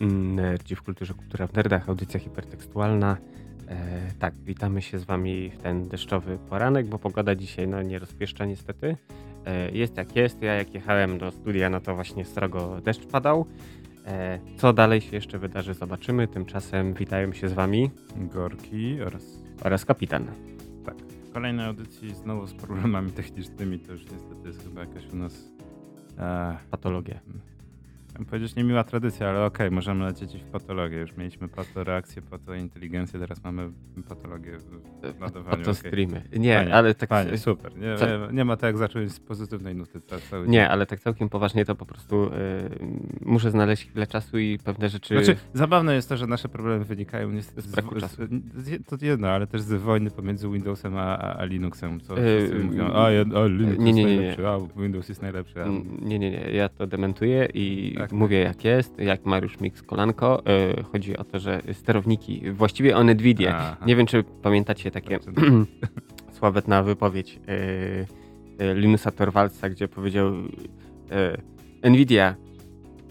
Nerdzi w kulturze, kultura w nerdach, audycja hipertekstualna. E, tak, witamy się z wami w ten deszczowy poranek, bo pogoda dzisiaj no, nie rozpieszcza niestety. E, jest jak jest, ja jak jechałem do studia, no to właśnie srogo deszcz padał. E, co dalej się jeszcze wydarzy, zobaczymy. Tymczasem witają się z wami Gorki oraz, oraz kapitan. tak, w kolejnej audycji znowu z problemami technicznymi, to już niestety jest chyba jakaś u nas e, Patologia. Chciałem powiedzieć niemiła tradycja, ale okej, możemy lecieć w patologię. Już mieliśmy patoreakcję, patointeligencję, teraz mamy patologię w ładowaniu. To okej. streamy. Nie, Fajnie, ale tak. Fajnie, super. Nie, nie, ma tak jak zacząć z pozytywnej nuty. ca- Cały Nie, dzień. ale tak całkiem poważnie to po prostu y, muszę znaleźć chwilę czasu i pewne rzeczy. Znaczy, zabawne jest to, że nasze problemy wynikają niestety Z braku z, czasu. z, to jedno, ale też z wojny pomiędzy Windowsem a, a, Linuxem. Co Yy, mówią, a, a Linux nie, nie, jest najlepszy, a Windows jest najlepszy. A... Mm, Nie, nie, nie. Ja to dementuję i Tak. mówię jak jest, jak Mariusz Mix Kolanko. Y, chodzi o to, że sterowniki, właściwie o Nvidia. Aha. Nie wiem, czy pamiętacie takie sławetna wypowiedź y, y, Linusa Torwaldsa, gdzie powiedział Nvidia,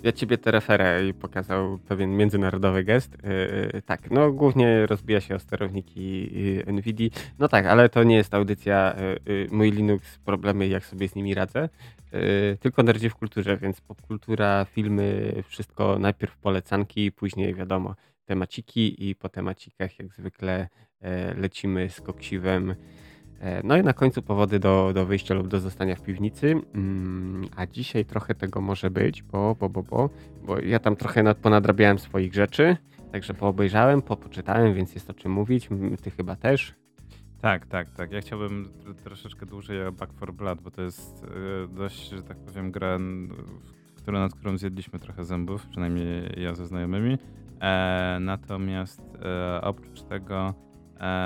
ja ciebie te referę i pokazał pewien międzynarodowy gest. Y, tak, no głównie rozbija się o sterowniki y, Nvidii. No tak, ale to nie jest audycja y, y, mój Linux, problemy jak sobie z nimi radzę. Y, tylko nerdzi w kulturze, więc popkultura, filmy, wszystko najpierw polecanki, później wiadomo temaciki i po temacikach jak zwykle e, lecimy z koksiwem. E, No i na końcu powody do, do wyjścia lub do zostania w piwnicy. Mm, A dzisiaj trochę tego może być, bo, bo, bo, bo, bo ja tam trochę nad, ponadrabiałem swoich rzeczy. Także poobejrzałem, popoczytałem, więc jest o czym mówić. Ty chyba też. Tak, tak, tak. Ja chciałbym tr- troszeczkę dłużej o Back for Blood, bo to jest e, dość, że tak powiem, gra, która, nad którą zjedliśmy trochę zębów, przynajmniej ja ze znajomymi. E, natomiast e, oprócz tego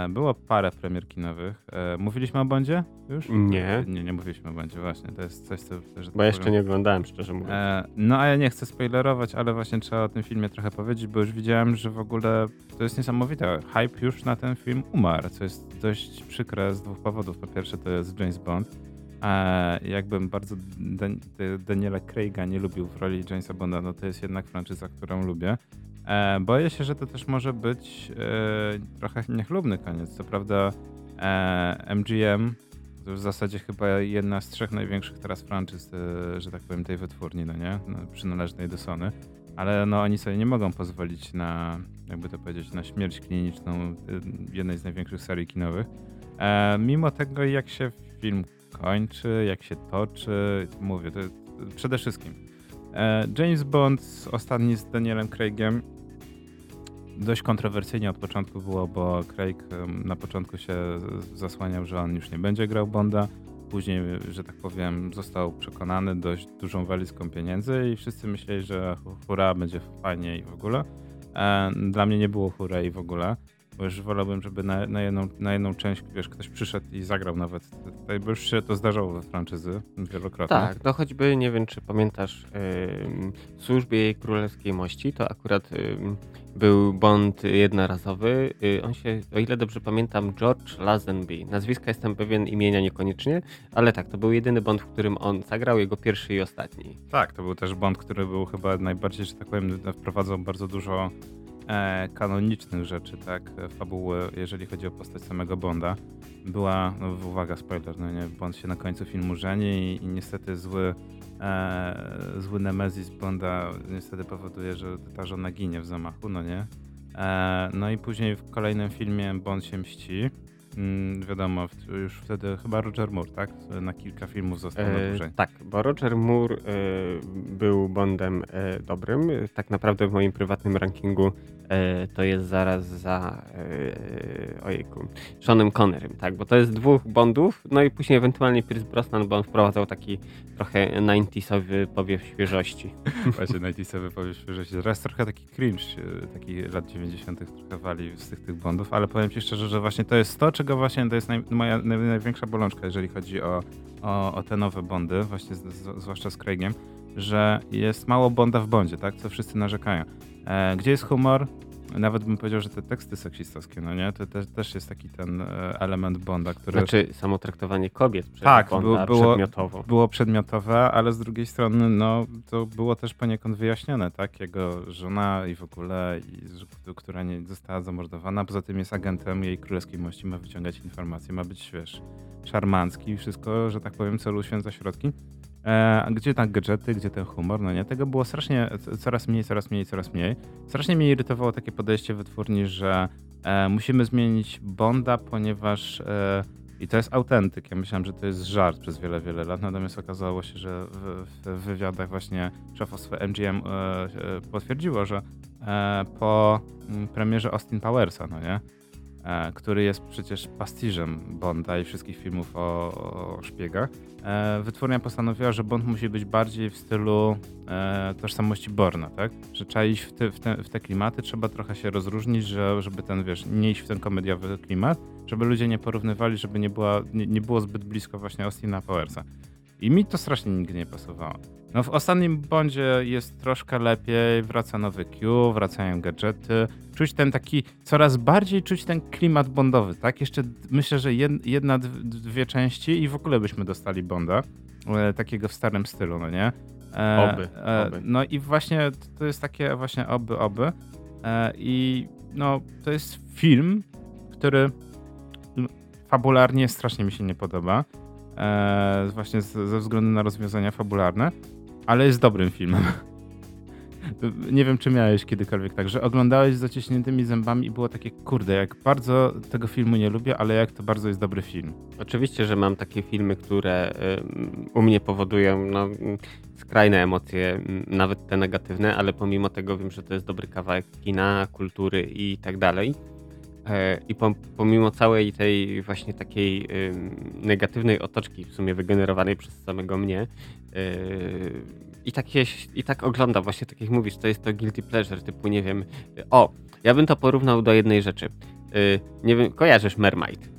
było parę premier kinowych. E, mówiliśmy o Bondzie już? Nie. Nie, nie mówiliśmy o Bondzie, właśnie. To jest coś, co... Że tak Bo ja jeszcze powiem- nie oglądałem, szczerze mówiąc. E, no a ja nie chcę spoilerować, ale właśnie trzeba o tym filmie trochę powiedzieć, bo już widziałem, że w ogóle to jest niesamowite. Hype już na ten film umarł, co jest dość przykre z dwóch powodów. Po pierwsze to jest James Bond. E, jakbym bardzo Dan- Daniela Craiga nie lubił w roli Jamesa Bonda, no to jest jednak franczyza, którą lubię. E, boję się, że to też może być e, trochę niechlubny koniec. Co prawda e, MGM to w zasadzie chyba jedna z trzech największych teraz franczyz, e, że tak powiem, tej wytwórni, no nie? No, przynależnej do Sony. Ale no oni sobie nie mogą pozwolić na, jakby to powiedzieć, na śmierć kliniczną e, jednej z największych serii kinowych. E, mimo tego, jak się film kończy, jak się toczy, mówię, to przede wszystkim. James Bond ostatni z Danielem Craigiem dość kontrowersyjnie od początku było, bo Craig na początku się zasłaniał, że on już nie będzie grał Bonda. Później, że tak powiem, został przekonany dość dużą walizką pieniędzy i wszyscy myśleli, że hu- hura, będzie fajnie i w ogóle. E, dla mnie nie było hura i w ogóle, bo już wolałbym, żeby na, na, jedną, na jedną część, wiesz, ktoś przyszedł i zagrał nawet. Tutaj, bo już się to zdarzało we franczyzy wielokrotnie. Tak, no choćby nie wiem, czy pamiętasz ym, w służbie jej królewskiej mości, to akurat ym, był Bond jednorazowy. Y, on się, o ile dobrze pamiętam, George Lazenby. Nazwiska jestem pewien, imienia niekoniecznie, ale tak, to był jedyny Bond, w którym on zagrał, jego pierwszy i ostatni. Tak, to był też Bond, który był chyba najbardziej, że tak powiem, wprowadzał bardzo dużo kanonicznych rzeczy, tak, e, fabuły, jeżeli chodzi o postać samego Bonda. Była, no, uwaga, spoiler, no nie, Bond się na końcu filmu żeni i, i niestety zły, e, zły Nemezis Bonda niestety powoduje, że ta żona ginie w zamachu, no nie. E, no i później w kolejnym filmie Bond się mści. Mm, wiadomo, już wtedy chyba Roger Moore, tak? Na kilka filmów został E, dłużej. tak, bo Roger Moore e, był Bondem e, dobrym. Tak naprawdę w moim prywatnym rankingu e, to jest zaraz za e, ojejku, Seanem Connerym, tak, bo to jest dwóch Bondów, no i później ewentualnie Pierce Brosnan, bo on wprowadzał taki trochę 90sowy powiew świeżości. Właśnie najtisowy powiew świeżości. Teraz trochę taki cringe, e, taki lat 90. trochę wali z tych, tych bondów, ale powiem ci szczerze, że właśnie to jest to, właśnie to jest naj, moja naj, największa bolączka, jeżeli chodzi o, o, o te nowe bondy, właśnie z, z, zwłaszcza z Craigiem, że jest mało bonda w bondzie, tak? Co wszyscy narzekają. E, gdzie jest humor? Nawet bym powiedział, że te teksty seksistowskie, no nie? To te, też jest taki ten e, element Bonda, który... Znaczy samo traktowanie kobiet przez tak, Bonda było, przedmiotowo. Było przedmiotowe, ale z drugiej strony, no, to było też poniekąd wyjaśnione, tak? Jego żona i w ogóle, i, która nie została zamordowana, poza tym jest agentem jej królewskiej mości, ma wyciągać informacje, ma być, wiesz, szarmancki i wszystko, że tak powiem, celu święca środki. E, gdzie tam gadżety, gdzie ten humor, no nie? Tego było strasznie, coraz mniej, coraz mniej, coraz mniej. Strasznie mnie irytowało takie podejście wytwórni, że e, musimy zmienić Bonda, ponieważ e, i to jest autentyk. Ja myślałem, że to jest żart przez wiele, wiele lat, natomiast okazało się, że w, w wywiadach właśnie szefostwo MGM e, e, potwierdziło, że e, po mm, premierze Austin Powersa, no nie? E, który jest przecież pastiżem Bonda i wszystkich filmów o, o szpiegach, e, wytwórnia postanowiła, że Bond musi być bardziej w stylu e, tożsamości Borna, tak? Że trzeba iść w te, w, te, w te, klimaty, trzeba trochę się rozróżnić, że, żeby ten, wiesz, nie iść w ten komediowy klimat, żeby ludzie nie porównywali, żeby nie, była, nie, nie było zbyt blisko właśnie Austina Powersa. I mi to strasznie nigdy nie pasowało. No w ostatnim Bondzie jest troszkę lepiej, wraca nowy Q, wracają gadżety. Czuć ten taki, coraz bardziej czuć ten klimat bondowy, tak? Jeszcze myślę, że jedna, dwie części i w ogóle byśmy dostali Bonda, e, takiego w starym stylu, no nie? E, oby, e, oby. No i właśnie to jest takie właśnie oby, oby. E, I no to jest film, który fabularnie strasznie mi się nie podoba. E, właśnie z, ze względu na rozwiązania fabularne ale jest dobrym filmem. Nie wiem, czy miałeś kiedykolwiek tak, że oglądałeś z zaciśniętymi zębami i było takie, kurde, jak bardzo tego filmu nie lubię, ale jak to bardzo jest dobry film. Oczywiście, że mam takie filmy, które u mnie powodują no, skrajne emocje, nawet te negatywne, ale pomimo tego wiem, że to jest dobry kawałek kina, kultury i tak dalej. E, I pomimo całej tej właśnie takiej negatywnej otoczki, w sumie wygenerowanej przez samego mnie, i tak, je, i tak ogląda właśnie, tak jak mówisz, to jest to guilty pleasure, typu nie wiem, o, ja bym to porównał do jednej rzeczy. E, nie wiem, kojarzysz Mermaid?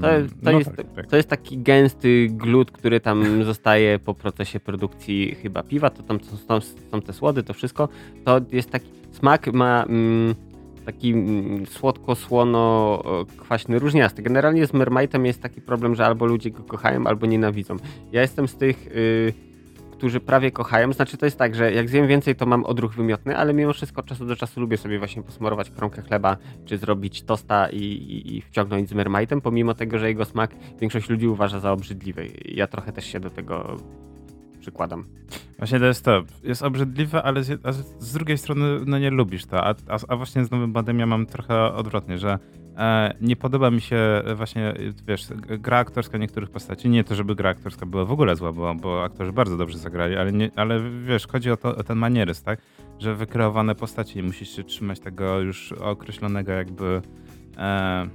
To, mm, to, no jest, tak, tak. to jest taki gęsty glut, który tam zostaje po procesie produkcji chyba piwa, to tam są, są te słody, to wszystko. To jest taki smak ma... Mm, taki mm, słodko-słono-kwaśny, różniasty. Generalnie z Mermaitem jest taki problem, że albo ludzie go kochają, albo nienawidzą. Ja jestem z tych, yy, którzy prawie kochają. Znaczy to jest tak, że jak zjem więcej, to mam odruch wymiotny, ale mimo wszystko od czasu do czasu lubię sobie właśnie posmarować kromkę chleba, czy zrobić tosta i, i, i wciągnąć z Mermaitem, pomimo tego, że jego smak większość ludzi uważa za obrzydliwy. Ja trochę też się do tego przykładam. Właśnie to jest to. Jest obrzydliwe, ale z, z drugiej strony no nie lubisz to. A, a, a właśnie z Nowym Bandem ja mam trochę odwrotnie, że nie podoba mi się właśnie, wiesz, gra aktorska niektórych postaci. Nie to, żeby gra aktorska była w ogóle zła, bo, bo aktorzy bardzo dobrze zagrali, ale, nie, ale wiesz, chodzi o, to, o ten manieryzm, tak? Że wykreowane postaci musisz się trzymać tego już określonego jakby e,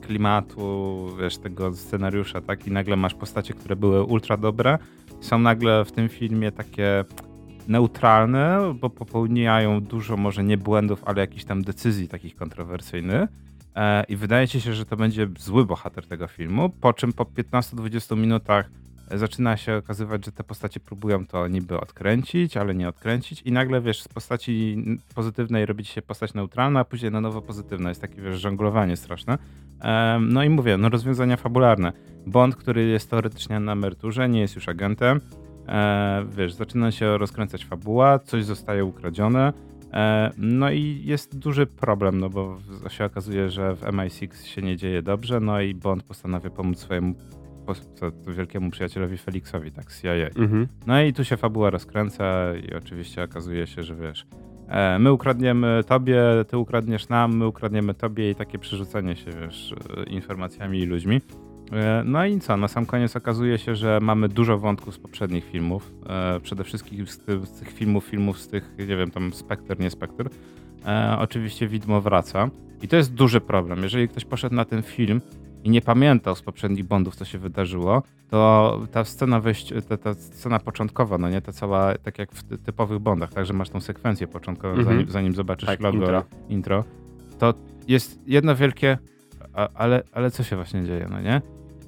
klimatu, wiesz, tego scenariusza, tak? I nagle masz postacie, które były ultra dobre, są nagle w tym filmie takie neutralne, bo popełniają dużo może nie błędów, ale jakichś tam decyzji takich kontrowersyjnych. E, I wydaje ci się, że to będzie zły bohater tego filmu, po czym po 15-20 minutach zaczyna się okazywać, że te postacie próbują to niby odkręcić, ale nie odkręcić i nagle, wiesz, z postaci pozytywnej robi się postać neutralna, a później na nowo pozytywna. Jest takie, wiesz, żonglowanie straszne. No i mówię, no rozwiązania fabularne. Bond, który jest teoretycznie na emeryturze, nie jest już agentem. E, wiesz, zaczyna się rozkręcać fabuła, coś zostaje ukradzione. E, no i jest duży problem, no bo się okazuje, że w MI6 się nie dzieje dobrze, no i Bond postanawia pomóc swojemu wielkiemu przyjacielowi Felixowi, tak, CIA. Mhm. No i tu się fabuła rozkręca i oczywiście okazuje się, że wiesz, e, my ukradniemy tobie, ty ukradniesz nam, my ukradniemy tobie i takie przerzucanie się, wiesz, informacjami i ludźmi. E, no i co, na sam koniec okazuje się, że mamy dużo wątków z poprzednich filmów. E, przede wszystkim z, ty, z, tych filmów, filmów z tych, nie wiem, tam Spectre, nie Spectre. E, oczywiście widmo wraca. I to jest duży problem. Jeżeli ktoś poszedł na ten film i nie pamiętał z poprzednich Bondów, co się wydarzyło, to ta scena wejść, ta, ta scena początkowa, no nie, ta cała, tak jak w typowych Bondach, także masz tą sekwencję początkową, -hmm. zanim, zanim, zobaczysz tak, logo, intro. intro, to jest jedno wielkie, a, ale, ale co się właśnie dzieje, no nie?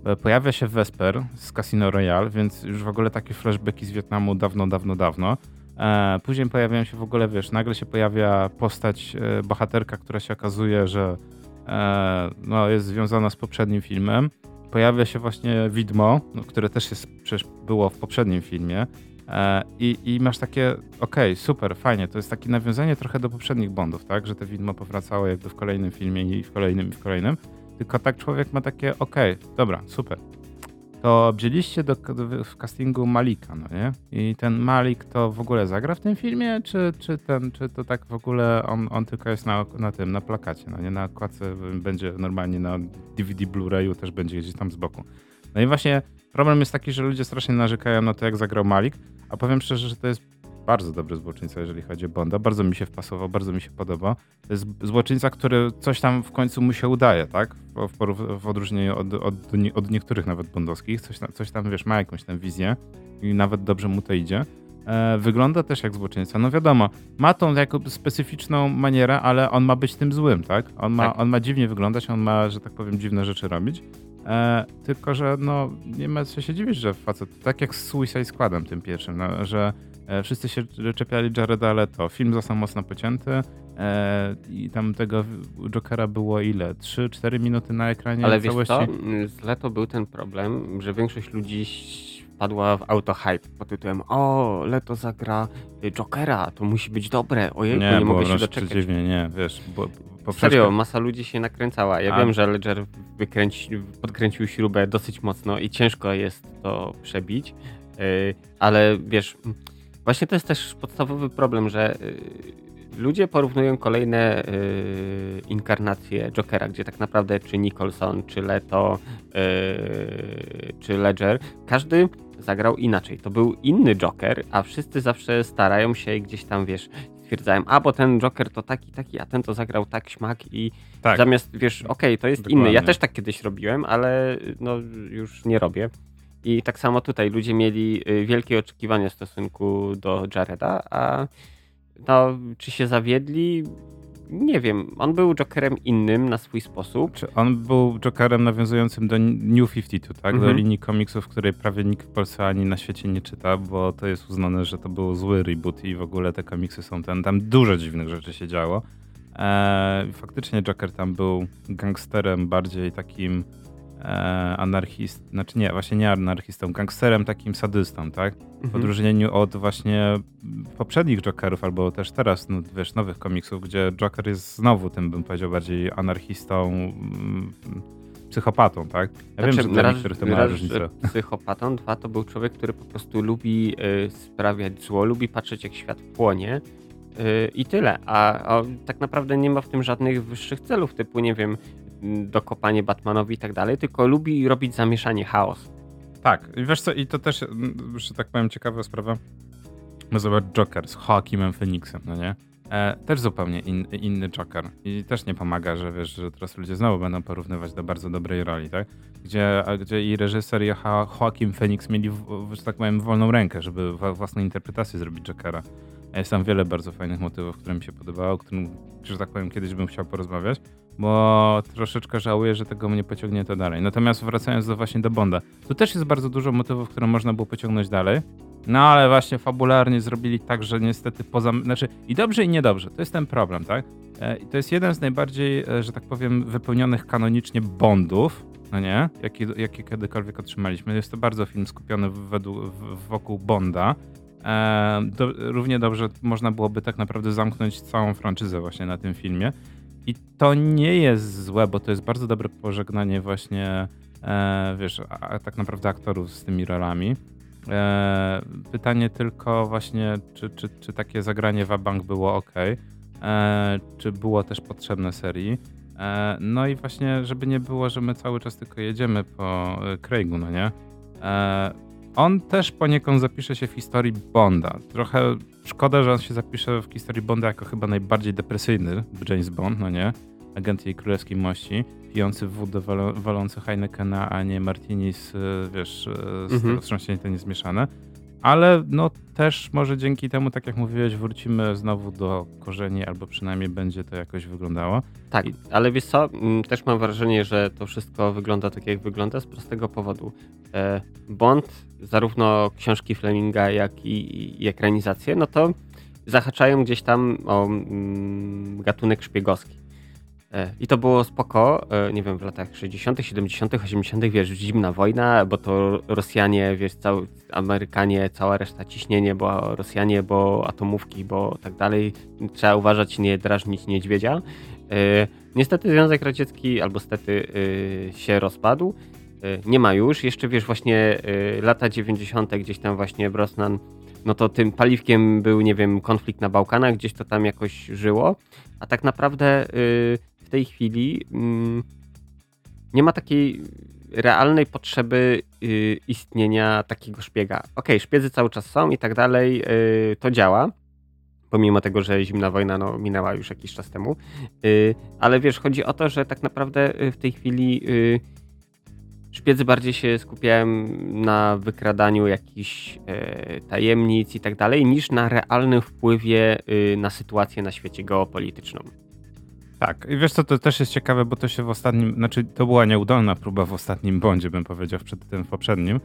E, pojawia się Vesper z Casino Royale, więc już w ogóle takie flashbacki z Wietnamu dawno, dawno, dawno. E, później pojawiają się w ogóle, wiesz, nagle się pojawia postać e, bohaterka, która się okazuje, że no, jest związana z poprzednim filmem. Pojawia się właśnie widmo, no, które też jest, przecież było w poprzednim filmie. I, I masz takie, okej, okay, super, fajnie, to jest takie nawiązanie trochę do poprzednich Bondów, tak? Że te widmo powracało jakby w kolejnym filmie i w kolejnym i w kolejnym. Tylko tak człowiek ma takie, okej, okay, dobra, super. To wzięliście do, w castingu Malika, no nie? I ten Malik to w ogóle zagra w tym filmie, czy, czy, ten, czy to tak w ogóle on, on tylko jest na, na tym, na plakacie, no nie? Na okładce będzie normalnie na DVD Blu-rayu też będzie gdzieś tam z boku. No i właśnie problem jest taki, że ludzie strasznie narzekają na to, jak zagrał Malik, a powiem szczerze, że to jest bardzo dobry złoczyńca, jeżeli chodzi o Bonda. Bardzo mi się wpasował, bardzo mi się podoba. To jest złoczyńca, który coś tam w końcu mu się udaje, tak? W, w odróżnieniu od, od, od, niektórych nawet bondowskich. Coś, coś tam, wiesz, ma jakąś tam wizję i nawet dobrze mu to idzie. E, wygląda też jak złoczyńca. No wiadomo, ma tą jakąś specyficzną manierę, ale on ma być tym złym, tak? On ma, tak. on ma dziwnie wyglądać, on ma, że tak powiem, dziwne rzeczy robić. E, tylko, że no, nie ma co się dziwić, że facet, tak jak z Suicide Squadem tym pierwszym, no, że wszyscy się czepiali Jareda Leto. Film został mocno pocięty e, i tam tego Jokera było ile? 3-4 minuty na ekranie Ale wiesz co, z Leto był ten problem, że większość ludzi wpadła w autohype pod tytułem o, Leto zagra Jokera, to musi być dobre, ojej, nie, nie mogę się doczekać. Przeciwnie, nie, wiesz, bo Poprzeczka. Serio, masa ludzi się nakręcała. Ja A. wiem, że Ledger wykręci, podkręcił śrubę dosyć mocno i ciężko jest to przebić, yy, ale wiesz, właśnie to jest też podstawowy problem, że yy, ludzie porównują kolejne yy, inkarnacje Jokera, gdzie tak naprawdę czy Nicholson, czy Leto, czy Ledger, każdy zagrał inaczej. To był inny Joker, a wszyscy zawsze starają się gdzieś tam, wiesz, stwierdzałem, a bo ten Joker to taki, taki, a ten to zagrał tak śmak i tak. zamiast, wiesz, okej, okay, to jest Dokładnie. inny. Ja też tak kiedyś robiłem, ale no już nie robię. I tak samo tutaj ludzie mieli y, wielkie oczekiwania w stosunku do Jareda, a no, czy się zawiedli? nie wiem, on był Jokerem innym na swój sposób. Czy on był Jokerem nawiązującym do New 52, tak? Mhm. Do linii komiksów, której prawie nikt w Polsce ani na świecie nie czyta, bo to jest uznane, że to był zły reboot i w ogóle te komiksy są ten, tam dużo dziwnych rzeczy się działo. Eee, faktycznie Joker tam był gangsterem bardziej takim anarchist, znaczy nie, właśnie nie anarchistą, gangsterem takim sadystą, tak? W mhm. odróżnieniu od właśnie poprzednich Jokerów, albo też teraz, no, wiesz, nowych komiksów, gdzie Joker jest znowu tym, bym powiedział, bardziej anarchistą, mm, psychopatą, tak? Ja znaczy, wiem, że dla niektórych to ma różnicę. Psychopatą, dwa to był człowiek, który po prostu lubi y, sprawiać zło, lubi patrzeć jak świat płonie y, i tyle. A, a, tak naprawdę nie ma w tym żadnych wyższych celów, typu, nie wiem, dokopanie Batmanowi i tak dalej, tylko lubi robić zamieszanie, chaos. Tak, i wiesz co, i to też, że tak powiem, ciekawa sprawa. No zobacz, Joker z Joaquinem Phoenixem, no nie? E, też zupełnie in, inny Joker. I też nie pomaga, że wiesz, że teraz ludzie znowu będą porównywać do bardzo dobrej roli, tak? Gdzie, gdzie i reżyser, i Joaquin Phoenix mieli, że tak powiem, wolną rękę, żeby własną interpretację zrobić Jokera. Jest tam wiele bardzo fajnych motywów, które mi się podobało, o którym, że tak powiem, kiedyś bym chciał porozmawiać, bo troszeczkę żałuję, że tego nie pociągnięto dalej. Natomiast wracając do właśnie do Bonda, tu też jest bardzo dużo motywów, które można było pociągnąć dalej, no ale właśnie fabularnie zrobili tak, że niestety poza... Znaczy i dobrze i niedobrze, to jest ten problem, tak? E, to jest jeden z najbardziej, e, że tak powiem, wypełnionych kanonicznie Bondów, no nie? Jaki, jaki kiedykolwiek otrzymaliśmy. Jest to bardzo film skupiony według, wokół Bonda, E, do, równie dobrze można byłoby tak naprawdę zamknąć całą franczyzę właśnie na tym filmie. I to nie jest złe, bo to jest bardzo dobre pożegnanie właśnie, e, wiesz, a, tak naprawdę aktorów z tymi rolami. E, pytanie tylko właśnie, czy, czy, czy takie zagranie Wabank było ok, e, czy było też potrzebne serii. E, no i właśnie, żeby nie było, że my cały czas tylko jedziemy po e, Craigu, no nie? On też poniekąd zapisze się w historii Bonda. Trochę szkoda, że on się zapisze w historii Bonda jako chyba najbardziej depresyjny James Bond, no nie? Agent jej królewskiej mości, pijący wódę, walący Heinekena, a nie Martini z, wiesz, z mhm. wstrząśnięte niezmieszane. ale no też może dzięki temu, tak jak mówiłeś, wrócimy znowu do korzeni, albo przynajmniej będzie to jakoś wyglądało. Tak, ale wiesz co, mm, też mam wrażenie, że to wszystko wygląda tak, jak wygląda z prostego powodu. E, Bond, zarówno książki Fleminga, jak i, i ekranizacje, no to zahaczają gdzieś tam o mm, gatunek szpiegowski. E, I to było spoko, e, nie wiem, w latach 60., 70., 80., wiesz, zimna wojna, bo to Rosjanie, wiesz, cały, Amerykanie, cała reszta ciśnienie, bo Rosjanie, bo atomówki, bo tak dalej. Trzeba uważać, nie drażnić niedźwiedzia. E, niestety Związek Radziecki, albo stety, się rozpadł. Nie ma już. Jeszcze wiesz, właśnie lata 90., gdzieś tam właśnie Brosnan, no to tym paliwkiem był, nie wiem, konflikt na Bałkanach, gdzieś to tam jakoś żyło. A tak naprawdę tej chwili mm, nie ma takiej realnej potrzeby y, istnienia takiego szpiega. Okej, okay, szpiedzy cały czas są i tak dalej, y, to działa. Pomimo tego, że zimna wojna no, minęła już jakiś czas temu. Y, ale wiesz, chodzi o to, że tak naprawdę w tej chwili szpiedzy bardziej się skupiają na wykradaniu jakichś tajemnic i tak dalej, niż na realnym wpływie na sytuację na świecie geopolityczną. Tak, i wiesz co, to też jest ciekawe, bo to się w ostatnim, znaczy to była nieudolna próba w ostatnim bądzie, bym powiedział, przed tym w poprzednim.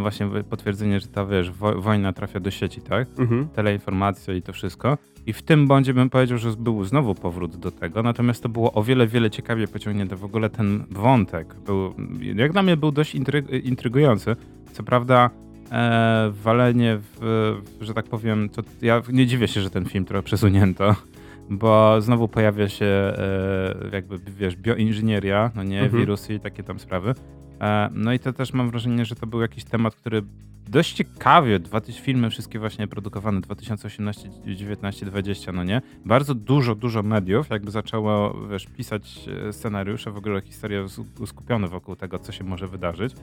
Właśnie potwierdzenie, że ta, wiesz, wo wojna trafia do sieci, tak? Mhm. Teleinformacja i to wszystko. I w tym bądzie bym powiedział, że był znowu powrót do tego, natomiast to było o wiele, wiele ciekawiej pociągnięte. W ogóle ten wątek był, jak dla mnie był dość intryg intrygujący. Co prawda e, walenie w, że tak powiem, to ja nie dziwię się, że ten film trochę przesunięto bo znowu pojawia się e, jakby, wiesz, bioinżynieria, no nie, mhm. wirusy i takie tam sprawy. E, no i to też mam wrażenie, że to był jakiś temat, który dość ciekawie, dwa filmy wszystkie właśnie produkowane, 2018, 19, 20, no nie? Bardzo dużo, dużo mediów jakby zaczęło, wiesz, pisać e, scenariusze, w ogóle historie skupione wokół tego, co się może wydarzyć.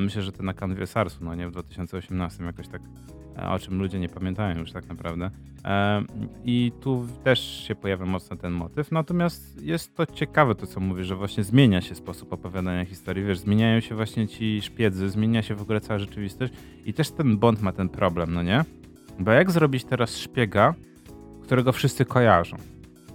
Myślę, że to na kanwie SARS-u, no nie, w 2018 jakoś tak E, o czym ludzie nie pamiętają już tak naprawdę. E, I tu też się pojawia mocno ten motyw. Natomiast jest to ciekawe to, co mówisz, że właśnie zmienia się sposób opowiadania historii. Wiesz, zmieniają się właśnie ci szpiedzy, zmienia się w ogóle cała rzeczywistość i też ten Bond ma ten problem, no nie? Bo jak zrobić teraz szpiega, którego wszyscy kojarzą?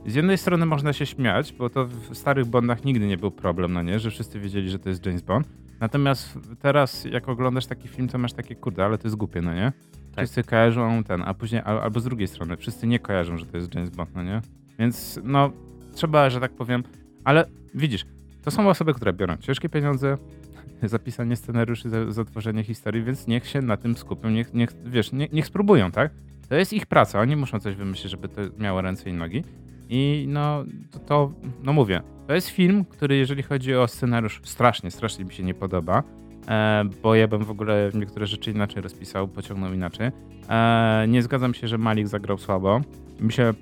Z jednej strony można się śmiać, bo to w starych Bondach nigdy nie był problem, no nie? Że wszyscy wiedzieli, że to jest James Bond. Natomiast teraz, jak oglądasz taki film, to masz takie, kurde, ale to jest głupie, no nie? Tak. Wszyscy kojarzą ten, a później, albo z drugiej strony, wszyscy nie kojarzą, że to jest James Bond, no nie? Więc no, trzeba, że tak powiem, ale widzisz, to są osoby, które biorą ciężkie pieniądze, zapisanie scenariuszy, zatworzenie historii, więc niech się na tym skupią, niech, niech wiesz, niech, niech spróbują, tak? To jest ich praca, oni muszą coś wymyślić, żeby to miało ręce i nogi. I no, to, to, no mówię, to jest film, który jeżeli chodzi o scenariusz, strasznie, strasznie mi się nie podoba. E, bo ja bym w ogóle niektóre rzeczy inaczej rozpisał, pociągnął inaczej. E, nie zgadzam się, że Malik zagrał słabo. Mi się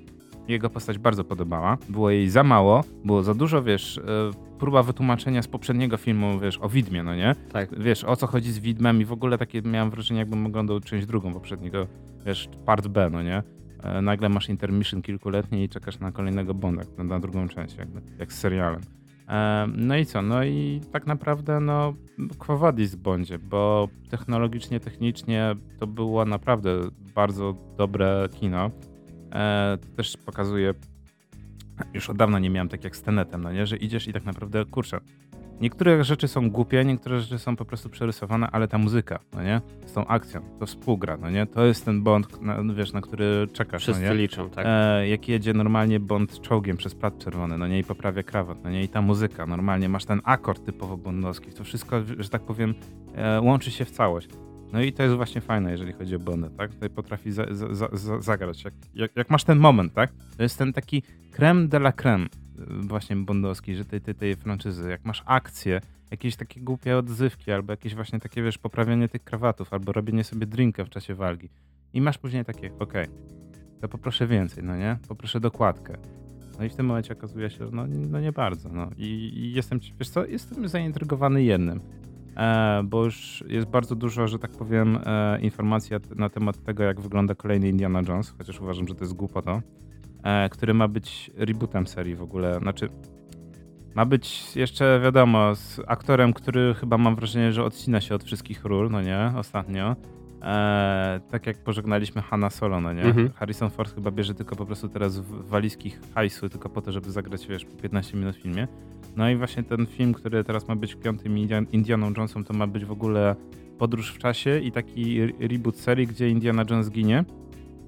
jego postać bardzo podobała. Było jej za mało, było za dużo, wiesz, e, próba wytłumaczenia z poprzedniego filmu, wiesz, o widmie, no nie? Tak. Wiesz, o co chodzi z widmem i w ogóle takie miałem wrażenie, jakbym oglądał część drugą poprzedniego, wiesz, part B, no nie? Nagle masz intermission kilkuletni i czekasz na kolejnego Bonda, na drugą część, jakby, jak z serialem. No i co? No i tak naprawdę no Quo Bondzie, bo technologicznie, technicznie to było naprawdę bardzo dobre kino. E, to też pokazuje, już od dawna nie miałem tak jak z Tenetem, no nie? że idziesz i tak naprawdę, kurczę, Niektóre rzeczy są głupie, niektóre rzeczy są po prostu przerysowane, ale ta muzyka, no nie? Z tą akcją, to współgra, no nie? To jest ten Bond, na, wiesz, na który czekasz, Wszyscy no nie? liczą, tak. E, jak jedzie normalnie Bond czołgiem przez plat czerwony, no nie? I poprawia krawat, no nie? I ta muzyka, normalnie masz ten akord typowo bondowski, to wszystko, że tak powiem, e, łączy się w całość. No i to jest właśnie fajne, jeżeli chodzi o Bonda, tak? Tutaj potrafi za, za, za, zagrać. Jak, jak, jak, masz ten moment, tak? To jest ten taki creme de la creme właśnie bondowski, że tej, tej, tej franczyzy, jak masz akcję, jakieś takie głupie odzywki, albo jakieś właśnie takie, wiesz, poprawianie tych krawatów, albo robienie sobie drinka w czasie walki i masz później takie, okej, okay, to poproszę więcej, no nie? Poproszę dokładkę. No i w tym momencie okazuje się, że no, no nie bardzo, no. I, I, jestem, wiesz co, jestem zaintrygowany jednym, e, bo już jest bardzo dużo, że tak powiem, e, informacji na temat tego, jak wygląda kolejny Indiana Jones, chociaż uważam, że to jest głupota. E, który ma być rebootem serii w ogóle. Znaczy, ma być jeszcze, wiadomo, z aktorem, który chyba mam wrażenie, że odcina się od wszystkich ról, no nie, ostatnio. E, tak jak pożegnaliśmy Hanna Solo, no nie? Mhm. Harrison Ford chyba bierze tylko po prostu teraz w- walizki hajsu, tylko po to, żeby zagrać, wiesz, po 15 minut w filmie. No i właśnie ten film, który teraz ma być piątym Indian- Indianą Jonesem, to ma być w ogóle podróż w czasie i taki re- reboot serii, gdzie Indiana Jones ginie.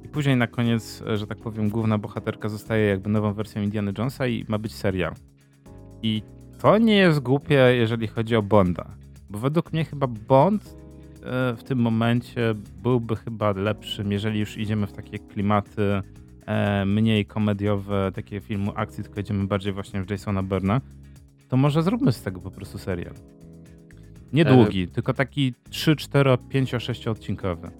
I później na koniec, e, że tak powiem, główna bohaterka zostaje jakby nową wersją Indiana Jonesa i ma być serial. I to nie jest głupie, jeżeli chodzi o Bonda. Bo według mnie chyba Bond e, w tym momencie byłby chyba lepszym, jeżeli już idziemy w takie klimaty e, mniej komediowe, takie filmu akcji, tylko idziemy bardziej właśnie w Jasona Burna, to może zróbmy z tego po prostu serial. Nie E, tylko taki 3, 4, 5, 6 odcinkowy.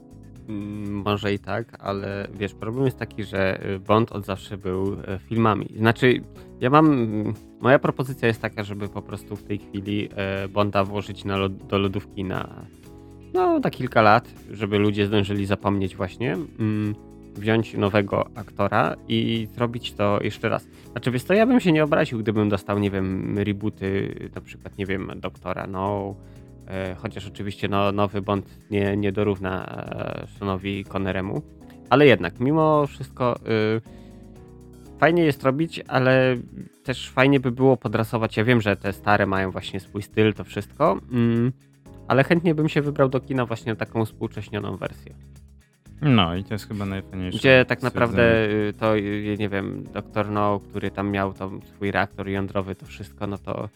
Mm, Może i tak, ale wiesz, problem jest taki, że y, Bond od zawsze był e, filmami. Znaczy, ja mam. mm, Moja propozycja jest taka, żeby po prostu w tej chwili e, Bonda włożyć na do lodówki na. No, na kilka lat, żeby ludzie zdążyli zapomnieć, właśnie. Mm, wziąć nowego aktora i zrobić to jeszcze raz. Znaczy, wiesz, to ja bym się nie obraził, gdybym dostał, nie wiem, rebooty, na przykład, nie wiem, Doktora No, chociaż oczywiście no, nowy Bond nie, nie dorówna e, Seanowi Conneremu, ale jednak mimo wszystko y, fajnie jest robić, ale też fajnie by było podrasować. Ja wiem, że te stare mają właśnie swój styl, to wszystko, mm, ale chętnie bym się wybrał do kina właśnie na taką współcześnioną wersję. No i to jest chyba najfajniejsze. Gdzie tak naprawdę y, to, y, nie wiem, doktor No, który tam miał tam swój reaktor jądrowy, to wszystko, no to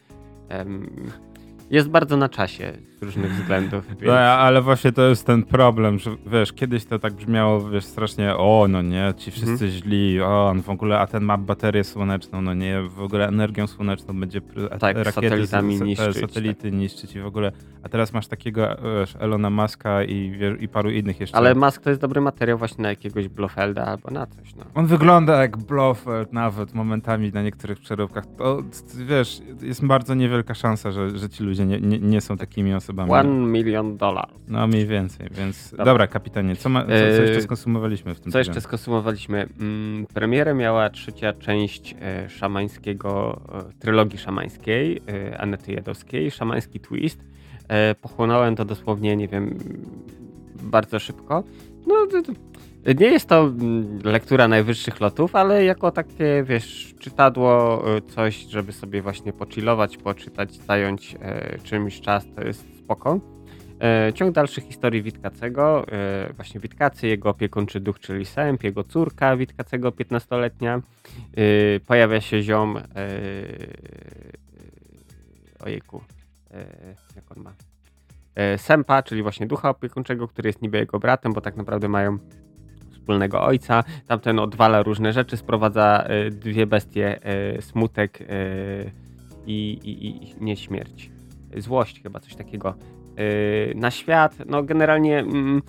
jest bardzo na czasie różnych względów. No, Więc... ale właśnie to jest ten problem, że wiesz, kiedyś to tak brzmiało, wiesz, strasznie, o, no nie, ci wszyscy źli, o, on w ogóle, a ten ma baterię słoneczną, no nie, w ogóle energią słoneczną będzie Tak, rakiety, satelitami niszczyć, satelity niszczyć i w ogóle, a teraz masz takiego, wiesz, Elona Muska i, wiesz, i paru innych jeszcze. Ale Mask to jest dobry materiał właśnie na jakiegoś Blofelda albo na coś, no. On wygląda jak Blofeld nawet momentami na niektórych przeróbkach. To, wiesz, jest bardzo niewielka szansa, że, że ci ludzie nie, nie, nie są takimi osobami. One million dollars. No mniej więcej, więc dobra, Dobra. kapitanie, co, ma, co, co jeszcze Yy, skonsumowaliśmy w tym Co jeszcze skonsumowaliśmy? Mm, premierę miała trzecia część e, szamańskiego, e, trylogii szamańskiej, e, Anety Jadowskiej, Szamański Twist. E, pochłonąłem to dosłownie, nie wiem, bardzo szybko. No, nie jest to mm, lektura najwyższych lotów, ale jako takie, wiesz, czytadło, coś, żeby sobie właśnie pochillować, poczytać, zająć e, czymś czas, to jest spoko. E, ciąg dalszy historii Witkacego, e, właśnie Witkacy, jego opiekuńczy duch, czyli Sęp, jego córka Witkacego, 15-letnia. E, pojawia się ziom, ojejku, jak on ma? Sępa, czyli właśnie ducha opiekuńczego, który jest niby jego bratem, bo tak naprawdę mają wspólnego ojca. Tamten odwala różne rzeczy, sprowadza dwie bestie, smutek i, i, i nie śmierć. Złość chyba, coś takiego yy, na świat. No generalnie mm,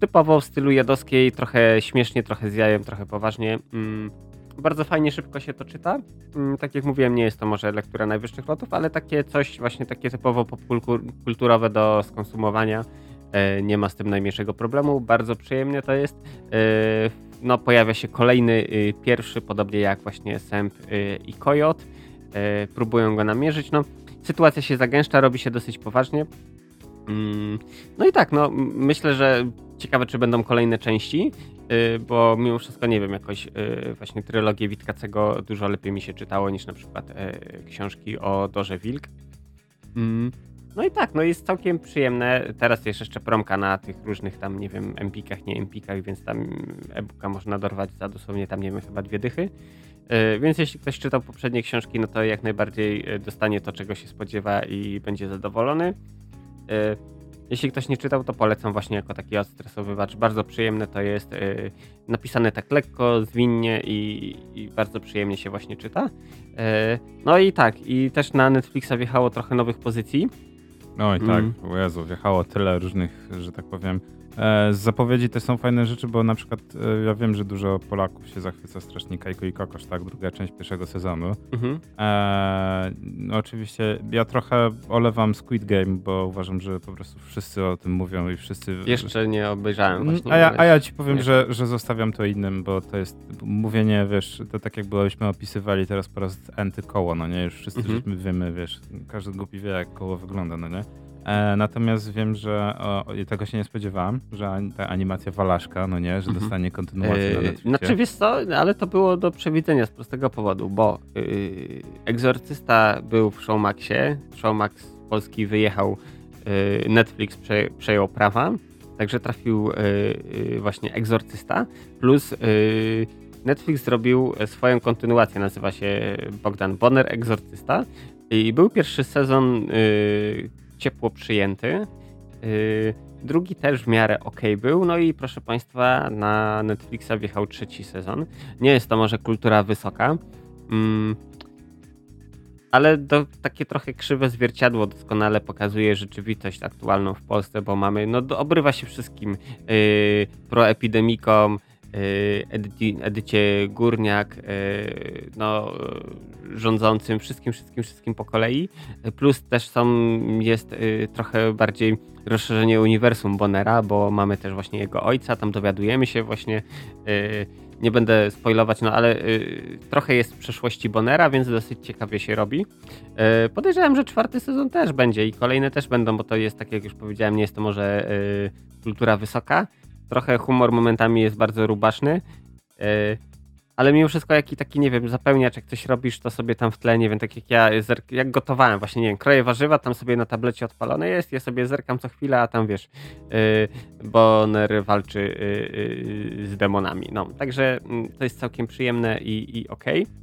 typowo w stylu jadowskiej, trochę śmiesznie, trochę z jajem, trochę poważnie. Mm, bardzo fajnie, szybko się to czyta. Mm, tak jak mówiłem, nie jest to może lektura najwyższych lotów, ale takie coś właśnie takie typowo popkulturowe do skonsumowania. E, nie ma z tym najmniejszego problemu. Bardzo przyjemnie to jest. E, no, pojawia się kolejny, y, pierwszy, podobnie jak właśnie Sęp y, i Kojot. E, próbują go namierzyć. No, sytuacja się zagęszcza, robi się dosyć poważnie. Mm, No i tak, no myślę, że ciekawe, czy będą kolejne części, y, bo mimo wszystko nie wiem, jakoś y, właśnie trylogię Witkacego dużo lepiej mi się czytało niż na przykład e, książki o Dorze Wilk. No i tak, no jest całkiem przyjemne. Teraz jest jeszcze promka na tych różnych tam, nie wiem, empikach, nie empikach, więc tam e-booka można dorwać za dosłownie tam, nie wiem, chyba dwie dychy. E, Więc jeśli ktoś czytał poprzednie książki, no to jak najbardziej e, dostanie to, czego się spodziewa i będzie zadowolony. E, Jeśli ktoś nie czytał, to polecam właśnie jako taki odstresowywacz. Bardzo przyjemne to jest. Napisane tak lekko, zwinnie i, i bardzo przyjemnie się właśnie czyta. No i tak, i też na Netflixa wjechało trochę nowych pozycji. Oj, tak, Mm. Jezu, wjechało tyle różnych, że tak powiem. E, z zapowiedzi też są fajne rzeczy, bo na przykład e, ja wiem, że dużo Polaków się zachwyca strasznie Kajko i Kokosz, tak? Druga część pierwszego sezonu. Mhm. E, no oczywiście ja trochę olewam Squid Game, bo uważam, że po prostu wszyscy o tym mówią i wszyscy... Jeszcze nie obejrzałem właśnie. Mm, a, ja, a ja ci powiem, nie. że, że zostawiam to innym, bo to jest mówienie, wiesz, to tak jakbyśmy opisywali teraz po raz enty koło, no nie? Już wszyscy Mhm. wiemy, wiesz, każdy głupi wie, jak koło wygląda, no nie? E, natomiast wiem, że o, tego się nie spodziewałem, że ta animacja Walaszka, no nie, że mhm. dostanie kontynuację na Netflixie. Znaczy wiesz co, ale to było do przewidzenia z prostego powodu, bo yy, Egzorcysta był w Showmaxie, Showmax Polski wyjechał, yy, Netflix prze, przejął prawa, także trafił yy, właśnie Egzorcysta, plus Netflix zrobił swoją kontynuację, nazywa się Bogdan Bonner Egzorcysta i był pierwszy sezon ciepło przyjęty. Yy, drugi też w miarę ok był. No i proszę Państwa, na Netflixa wjechał trzeci sezon. Nie jest to może kultura wysoka. Mm, ale to takie trochę krzywe zwierciadło doskonale pokazuje rzeczywistość aktualną w Polsce, bo mamy, no obrywa się wszystkim yy, proepidemikom, yy, Edycie Górniak, yy, no rządzącym, wszystkim, wszystkim, wszystkim po kolei. Plus też są, jest y, trochę bardziej rozszerzenie uniwersum Bonera, bo mamy też właśnie jego ojca, tam dowiadujemy się właśnie, y, nie będę spoilować, no ale y, trochę jest w przeszłości Bonera, więc dosyć ciekawie się robi. Podejrzewam, że czwarty sezon też będzie i kolejne też będą, bo to jest, tak jak już powiedziałem, nie jest to może kultura wysoka. Trochę humor momentami jest bardzo rubaszny ale mimo wszystko jaki taki, nie wiem, zapełniacz, jak coś robisz, to sobie tam w tle, nie wiem, tak jak ja, jak gotowałem, właśnie, nie wiem, kroję warzywa, tam sobie na tablecie odpalone jest, ja sobie zerkam co chwilę, a tam wiesz, yy, Bonner walczy yy, yy, z demonami, no, także yy, to jest całkiem przyjemne i, i okej. Okay.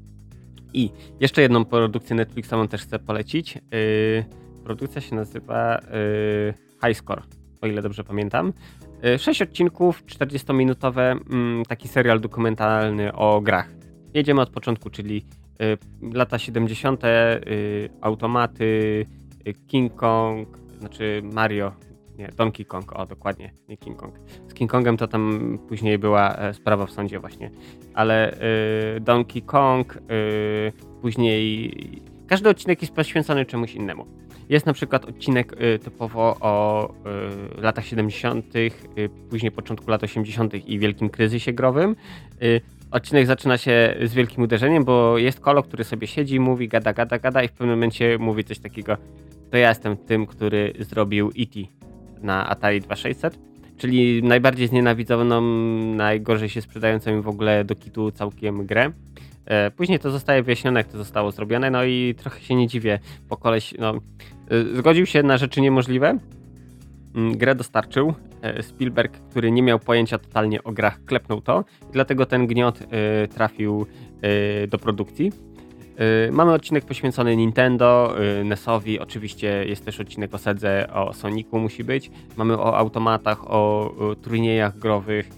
I jeszcze jedną produkcję Netflixową też chcę polecić. Produkcja się nazywa yy, High Score, o ile dobrze pamiętam. E, sześć odcinków, 40-minutowe, mm, taki serial dokumentalny o grach. Jedziemy od początku, czyli y, lata 70., y, automaty, King Kong, znaczy Mario, nie, Donkey Kong, o dokładnie, nie King Kong. Z King Kongem to tam później była e, sprawa w sądzie właśnie, ale Donkey Kong, później każdy odcinek jest poświęcony czemuś innemu. Jest na przykład odcinek y, typowo o y, latach 70., y, później początku lat 80. i wielkim kryzysie growym. Odcinek zaczyna się z wielkim uderzeniem, bo jest kolo, który sobie siedzi, mówi, gada, gada, gada i w pewnym momencie mówi coś takiego, to ja jestem tym, który zrobił E.T. na Atari 2600 czyli najbardziej znienawidzoną, najgorzej się sprzedającą w ogóle do kitu całkiem grę. E, później to zostaje wyjaśnione, jak to zostało zrobione, no i trochę się nie dziwię, bo koleś no, e, zgodził się na rzeczy niemożliwe, mm, grę dostarczył, e, Spielberg, który nie miał pojęcia totalnie o grach, klepnął to, dlatego ten gniot trafił do produkcji. Mamy odcinek poświęcony Nintendo, NESowi, oczywiście jest też odcinek o Sedze, o Sonicu musi być. Mamy o automatach, o, turniejach growych,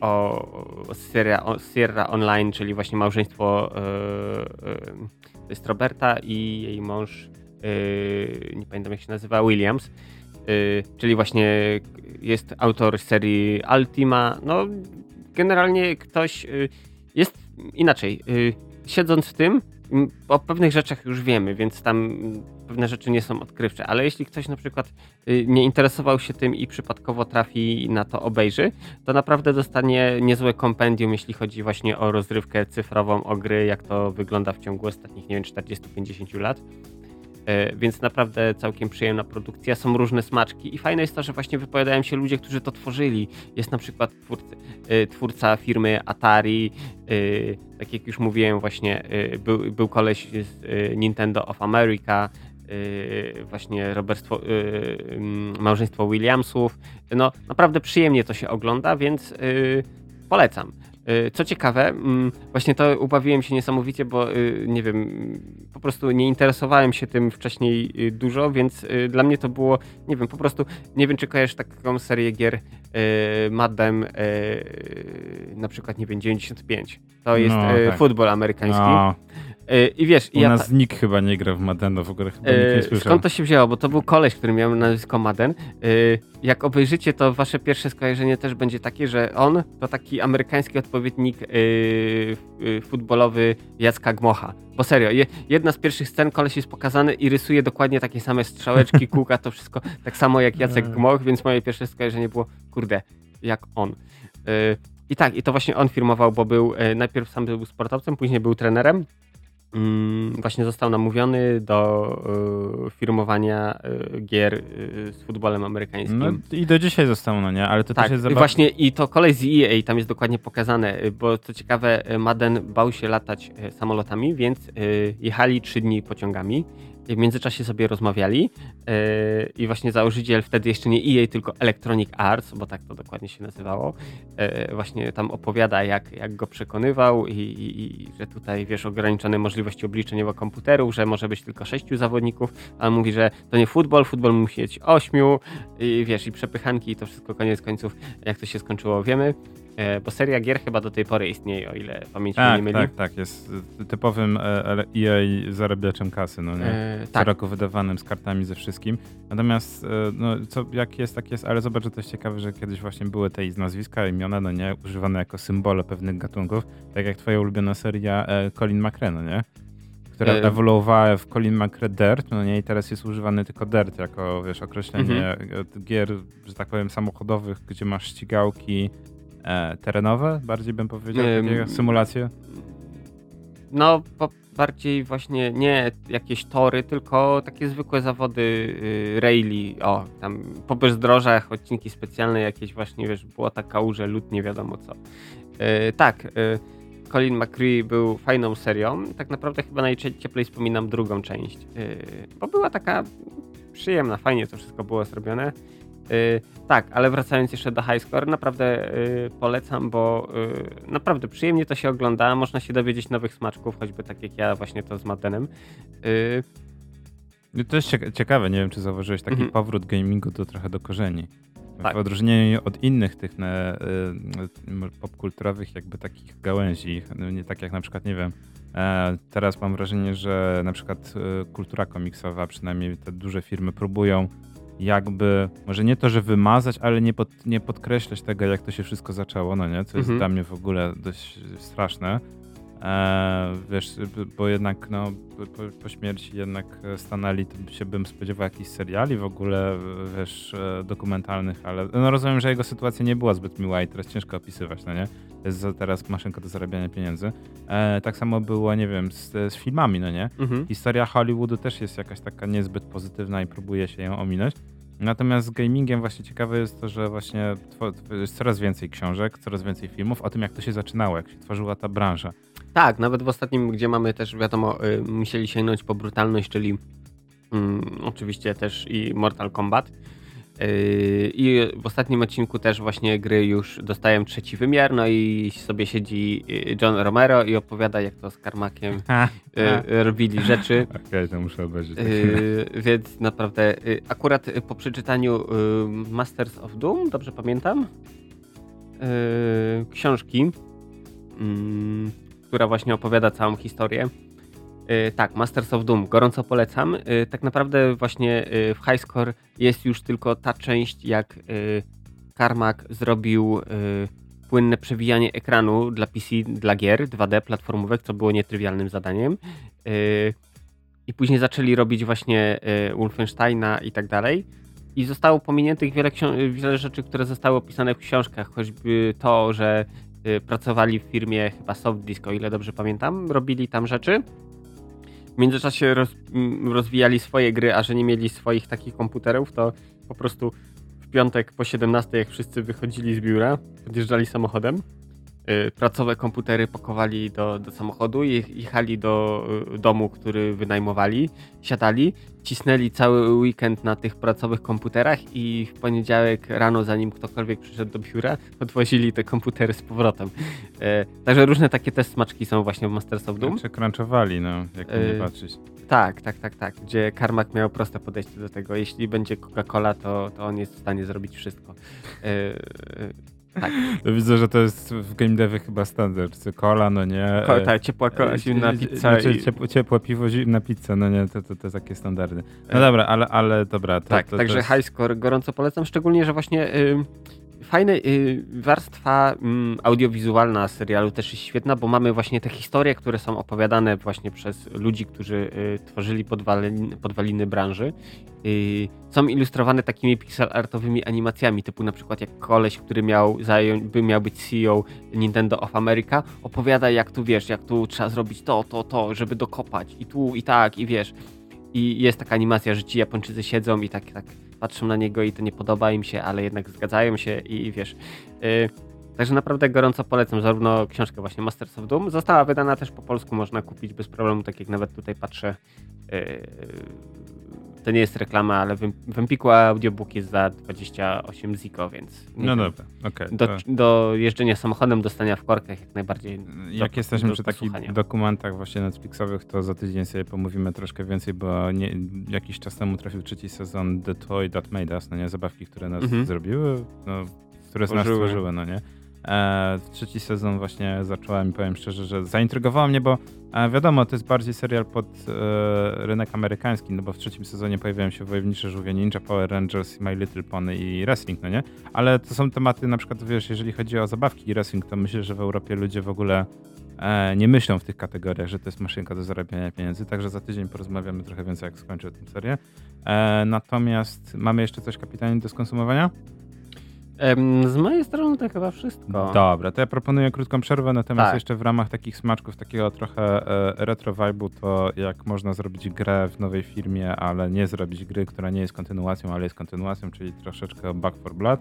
o Sierra, o Sierra Online, czyli właśnie małżeństwo e, e, to jest Roberta i jej mąż, nie pamiętam jak się nazywa, Williams, czyli właśnie jest autor serii Ultima. No, generalnie ktoś jest inaczej. Siedząc w tym, o pewnych rzeczach już wiemy, więc tam pewne rzeczy nie są odkrywcze, ale jeśli ktoś na przykład y, nie interesował się tym i przypadkowo trafi na to obejrzy, to naprawdę dostanie niezłe kompendium, jeśli chodzi właśnie o rozrywkę cyfrową, o gry, jak to wygląda w ciągu ostatnich, nie wiem, 40-50 lat. E, więc naprawdę całkiem przyjemna produkcja. Są różne smaczki i fajne jest to, że właśnie wypowiadają się ludzie, którzy to tworzyli. Jest na przykład twórcy, e, twórca firmy Atari, e, tak jak już mówiłem właśnie, był, był koleś z Nintendo of America, właśnie roberstwo, małżeństwo Williamsów. No naprawdę przyjemnie to się ogląda, więc polecam. Y, co ciekawe, mm, właśnie to ubawiłem się niesamowicie, bo y, nie wiem, po prostu nie interesowałem się tym wcześniej y, dużo, więc dla mnie to było, nie wiem, po prostu nie wiem, czy kojarzysz taką serię gier Madem, na przykład, nie wiem, 95. To jest no, tak. futbol amerykański. No. E, I wiesz, U ja nas nikt chyba nie gra w Madena, w ogóle chyba nikt nie e, słyszał. Skąd to się wzięło? Bo to był koleś, który miał nazwisko Maden. E, jak obejrzycie, to wasze pierwsze skojarzenie też będzie takie, że on to taki amerykański odpowiednik futbolowy Jacka Gmocha. Bo serio, jedna z pierwszych scen koleś jest pokazany i rysuje dokładnie takie same strzałeczki, kółka, to wszystko tak samo jak Jacek Gmoch, więc moje pierwsze skojarzenie było, kurde, jak on. I tak, i to właśnie on firmował, bo był najpierw sam był sportowcem, później był trenerem mm, właśnie został namówiony do y, firmowania y, gier y, z futbolem amerykańskim. No i do dzisiaj zostało, no nie? Ale to tak, też jest i zabawne. właśnie i to kolej z EA tam jest dokładnie pokazane, y, bo co ciekawe, y, Madden bał się latać y, samolotami, więc y, jechali trzy dni pociągami. W międzyczasie sobie rozmawiali y, i właśnie założyciel wtedy jeszcze nie EA, tylko Electronic Arts, bo tak to dokładnie się nazywało, y, właśnie tam opowiada, jak, jak go przekonywał i, i, i że tutaj, wiesz, ograniczone możliwości obliczeniowe komputerów, że może być tylko sześciu zawodników, a mówi, że to nie futbol, futbol musi mieć ośmiu i wiesz, i przepychanki i to wszystko koniec końców, jak to się skończyło, wiemy. E, Bo seria gier chyba do tej pory istnieje, o ile pamięć mnie nie Tak, myli. tak, tak. Jest typowym e, EA zarabiaczem kasy, no nie? E, Co tak, roku wydawanym z kartami ze wszystkim. Natomiast, e, no, co, jak jest, tak jest, ale zobacz, że to jest ciekawe, że kiedyś właśnie były te nazwiska, imiona, no nie, używane jako symbole pewnych gatunków, tak jak twoja ulubiona seria e, Colin McRae, no nie? Która E, ewoluowała w Colin McRae Dirt, no nie, i teraz jest używany tylko Dirt jako, wiesz, określenie Mhm. e, gier, że tak powiem, samochodowych, gdzie masz ścigałki e, terenowe, bardziej bym powiedział, takie symulacje. no bardziej właśnie nie jakieś tory, tylko takie zwykłe zawody y, rally, o, tam po bezdrożach, odcinki specjalne jakieś właśnie, wiesz, błota, kałuże, lód, nie wiadomo co. E, tak, e, Colin McRae był fajną serią, tak naprawdę chyba najcieplej wspominam drugą część, e, bo była taka przyjemna, fajnie to wszystko było zrobione. Y, tak, ale wracając jeszcze do High Score, naprawdę y, polecam, bo y, naprawdę przyjemnie to się ogląda, można się dowiedzieć nowych smaczków, choćby tak jak ja właśnie to z Maddenem. Y, No To jest cieka- ciekawe, nie wiem czy zauważyłeś taki Mhm. powrót gamingu do trochę do korzeni. Tak. W odróżnieniu od innych tych ne, y, popkulturowych jakby takich gałęzi, no nie tak jak na przykład, nie wiem, e, teraz mam wrażenie, że na przykład kultura komiksowa, przynajmniej te duże firmy próbują jakby, może nie to, że wymazać, ale nie, pod, nie podkreślać tego, jak to się wszystko zaczęło, no nie? Co jest Mhm. dla mnie w ogóle dość straszne. E, wiesz, bo jednak no, po, po śmierci jednak e, stanęli, to się bym spodziewał jakichś seriali w ogóle, wiesz, e, dokumentalnych, ale no rozumiem, że jego sytuacja nie była zbyt miła i teraz ciężko opisywać, no nie? To jest za- teraz maszynka do zarabiania pieniędzy. E, tak samo było, nie wiem, z, z filmami, no nie? mhm. Historia Hollywoodu też jest jakaś taka niezbyt pozytywna i próbuje się ją ominąć. Natomiast z gamingiem właśnie ciekawe jest to, że właśnie jest coraz więcej książek, coraz więcej filmów o tym, jak to się zaczynało, jak się tworzyła ta branża. Tak, nawet w ostatnim, gdzie mamy też, wiadomo, y, musieli sięgnąć po brutalność, czyli mm, oczywiście też i Mortal Kombat. Yy, I w ostatnim odcinku też właśnie gry już dostają trzeci wymiar, no i sobie siedzi y, John Romero i opowiada, jak to z Karmakiem y, robili rzeczy. Okej, to muszę obejrzeć. Yy, więc naprawdę, akurat y, po przeczytaniu y, Masters of Doom, dobrze pamiętam, książki, mm, która właśnie opowiada całą historię. Yy, tak, Masters of Doom, gorąco polecam. Yy, tak naprawdę właśnie yy, w High Score jest już tylko ta część, jak Carmack zrobił płynne przewijanie ekranu dla PC, dla gier 2D platformówek, co było nietrywialnym zadaniem. I później zaczęli robić właśnie y, Wolfensteina i tak dalej. I zostało pominiętych wiele, wiele rzeczy, które zostały opisane w książkach, choćby to, że y, pracowali w firmie chyba Softdisk, o ile dobrze pamiętam, robili tam rzeczy. W międzyczasie roz, rozwijali swoje gry, a że nie mieli swoich takich komputerów, to po prostu w piątek po 17, jak wszyscy wychodzili z biura, podjeżdżali samochodem, y, pracowe komputery pakowali do, do samochodu i jechali do y, domu, który wynajmowali, siadali, cisnęli cały weekend na tych pracowych komputerach i w poniedziałek rano, zanim ktokolwiek przyszedł do biura, odwozili te komputery z powrotem. E, także różne takie też smaczki są właśnie w Masters of Doom. Czy crunchowali, no, jak Yy, nie patrzeć. Tak, tak, tak, tak. Gdzie Karmak miał proste podejście do tego. Jeśli będzie Coca-Cola, to, to on jest w stanie zrobić wszystko. E, e, tak, To widzę, że to jest w game devie chyba standard. Cola, no nie. Ko- e, tak, ciepła kola, e, zimna e, pizza Znaczy, i... ciepłe, ciepłe piwo, zimna pizza, no nie, to, to, to takie standardy. No dobra, ale, ale dobra. To, tak, to, także to jest... high score gorąco polecam, szczególnie, że właśnie y, fajne, y, warstwa mm, audiowizualna serialu też jest świetna, bo mamy właśnie te historie, które są opowiadane właśnie przez ludzi, którzy y, tworzyli podwaliny, podwaliny branży. Y, są ilustrowane takimi pixel artowymi animacjami, typu na przykład jak koleś, który miał, zająć, by miał być CEO Nintendo of America, opowiada jak tu wiesz, jak tu trzeba zrobić to, to, to, żeby dokopać i tu, i tak, i wiesz. I jest taka animacja, że ci Japończycy siedzą i tak, tak patrzą na niego i to nie podoba im się, ale jednak zgadzają się i, i wiesz. Yy, także naprawdę gorąco polecam zarówno książkę właśnie Masters of Doom. Została wydana też po polsku, można kupić bez problemu, tak jak nawet tutaj patrzę. Yy, to nie jest reklama, ale w, Empiku audiobook jest za 28 ziko, więc... No wiem. dobra, okej. Okay, do, do, jeżdżenia samochodem, dostania w korkach jak najbardziej. Jak do, jesteśmy do, przy takich dokumentach właśnie Netflixowych, to za tydzień sobie pomówimy troszkę więcej, bo nie, jakiś czas temu trafił trzeci sezon The Toy That Made Us, no nie? Zabawki, które nas mhm. zrobiły, no, które z nas stworzyły, no nie? E, trzeci sezon właśnie zacząłem powiem szczerze, że zaintrygowało mnie, bo e, wiadomo, to jest bardziej serial pod e, rynek amerykański, no bo w trzecim sezonie pojawiają się Wojownicze Żółwie Ninja, Power Rangers, My Little Pony i wrestling, no nie? Ale to są tematy, na przykład wiesz, jeżeli chodzi o zabawki i wrestling, to myślę, że w Europie ludzie w ogóle e, nie myślą w tych kategoriach, że to jest maszynka do zarabiania pieniędzy, także za tydzień porozmawiamy trochę więcej, jak skończę tę serię. E, natomiast mamy jeszcze coś kapitanie do skonsumowania? Z mojej strony to chyba wszystko. Dobra, to ja proponuję krótką przerwę, natomiast tak. jeszcze w ramach takich smaczków, takiego trochę e, retro vibe'u, to jak można zrobić grę w nowej firmie, ale nie zrobić gry, która nie jest kontynuacją, ale jest kontynuacją, czyli troszeczkę o Back for Blood,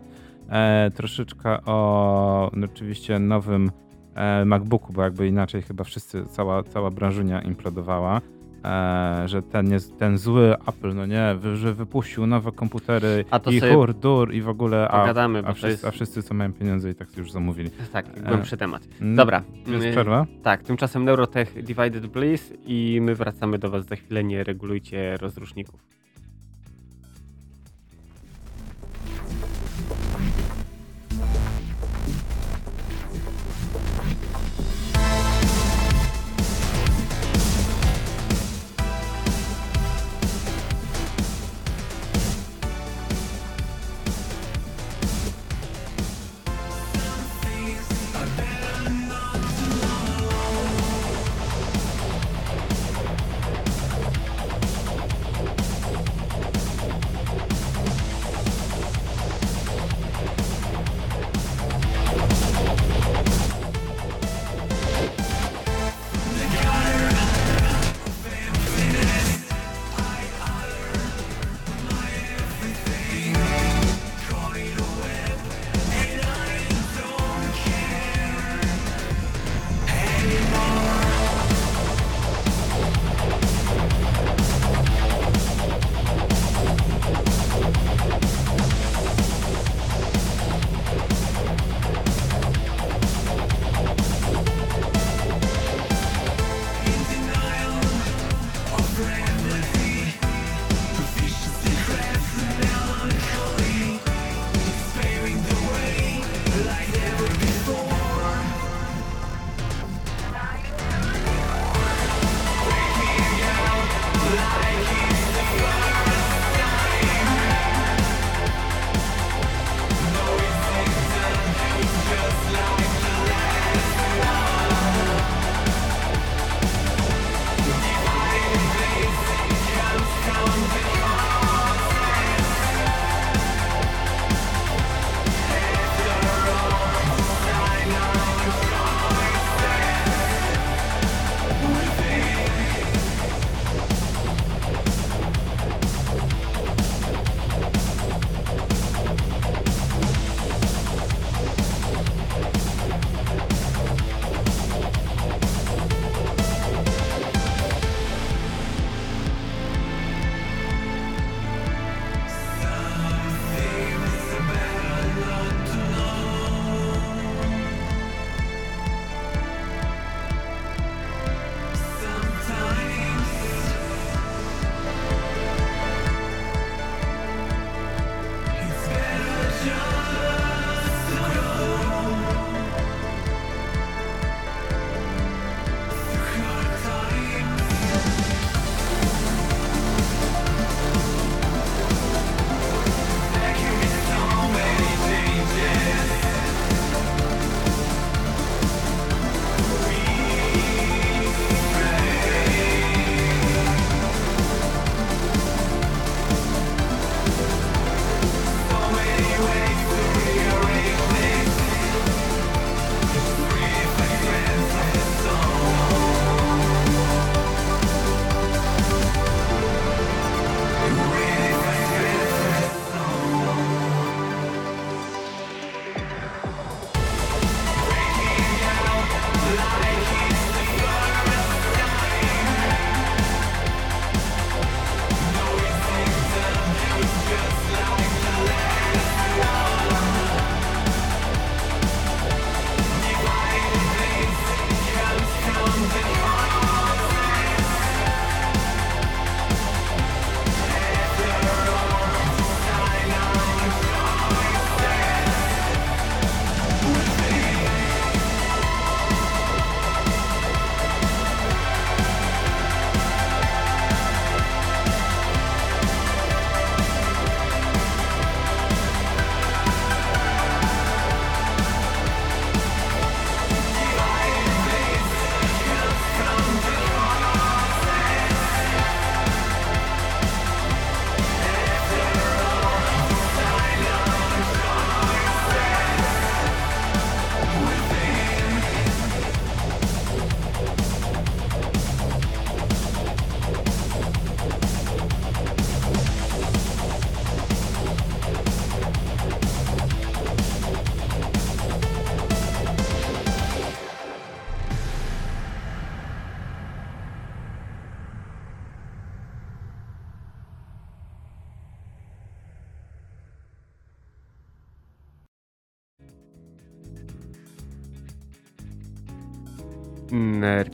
e, troszeczkę o no, oczywiście nowym e, MacBooku, bo jakby inaczej chyba wszyscy, cała, cała branżunia implodowała że ten, jest, ten zły Apple, no nie, że wypuścił nowe komputery i hur, dur i w ogóle, a, pogadamy, a, wszyscy, jest... a wszyscy, co mają pieniądze i tak już zamówili. Tak, głębszy e, temat. Dobra. Jest przerwa? Tak, tymczasem Neurotech Divided Bliss i my wracamy do was za chwilę, nie regulujcie rozruszników.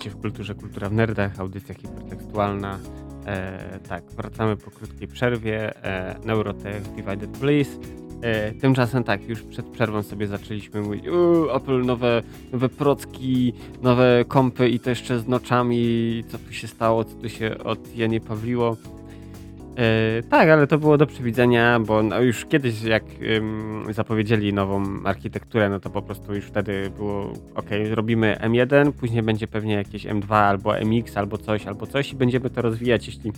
Nerdzie w kulturze, kultura w nerdach, audycja hipertekstualna. E, tak, wracamy po krótkiej przerwie. E, Neurotech Divided Bliss. E, tymczasem tak, już przed przerwą sobie zaczęliśmy mówić, Apple nowe, nowe procki, nowe kompy i to jeszcze z noczami, co tu się stało, co tu się od Janie Pawliło. E, tak, ale to było do przewidzenia, bo no, już kiedyś jak ym, zapowiedzieli nową architekturę, no to po prostu już wtedy było ok, robimy M1, później będzie pewnie jakieś M2 albo MX albo coś, albo coś i będziemy to rozwijać, jeśli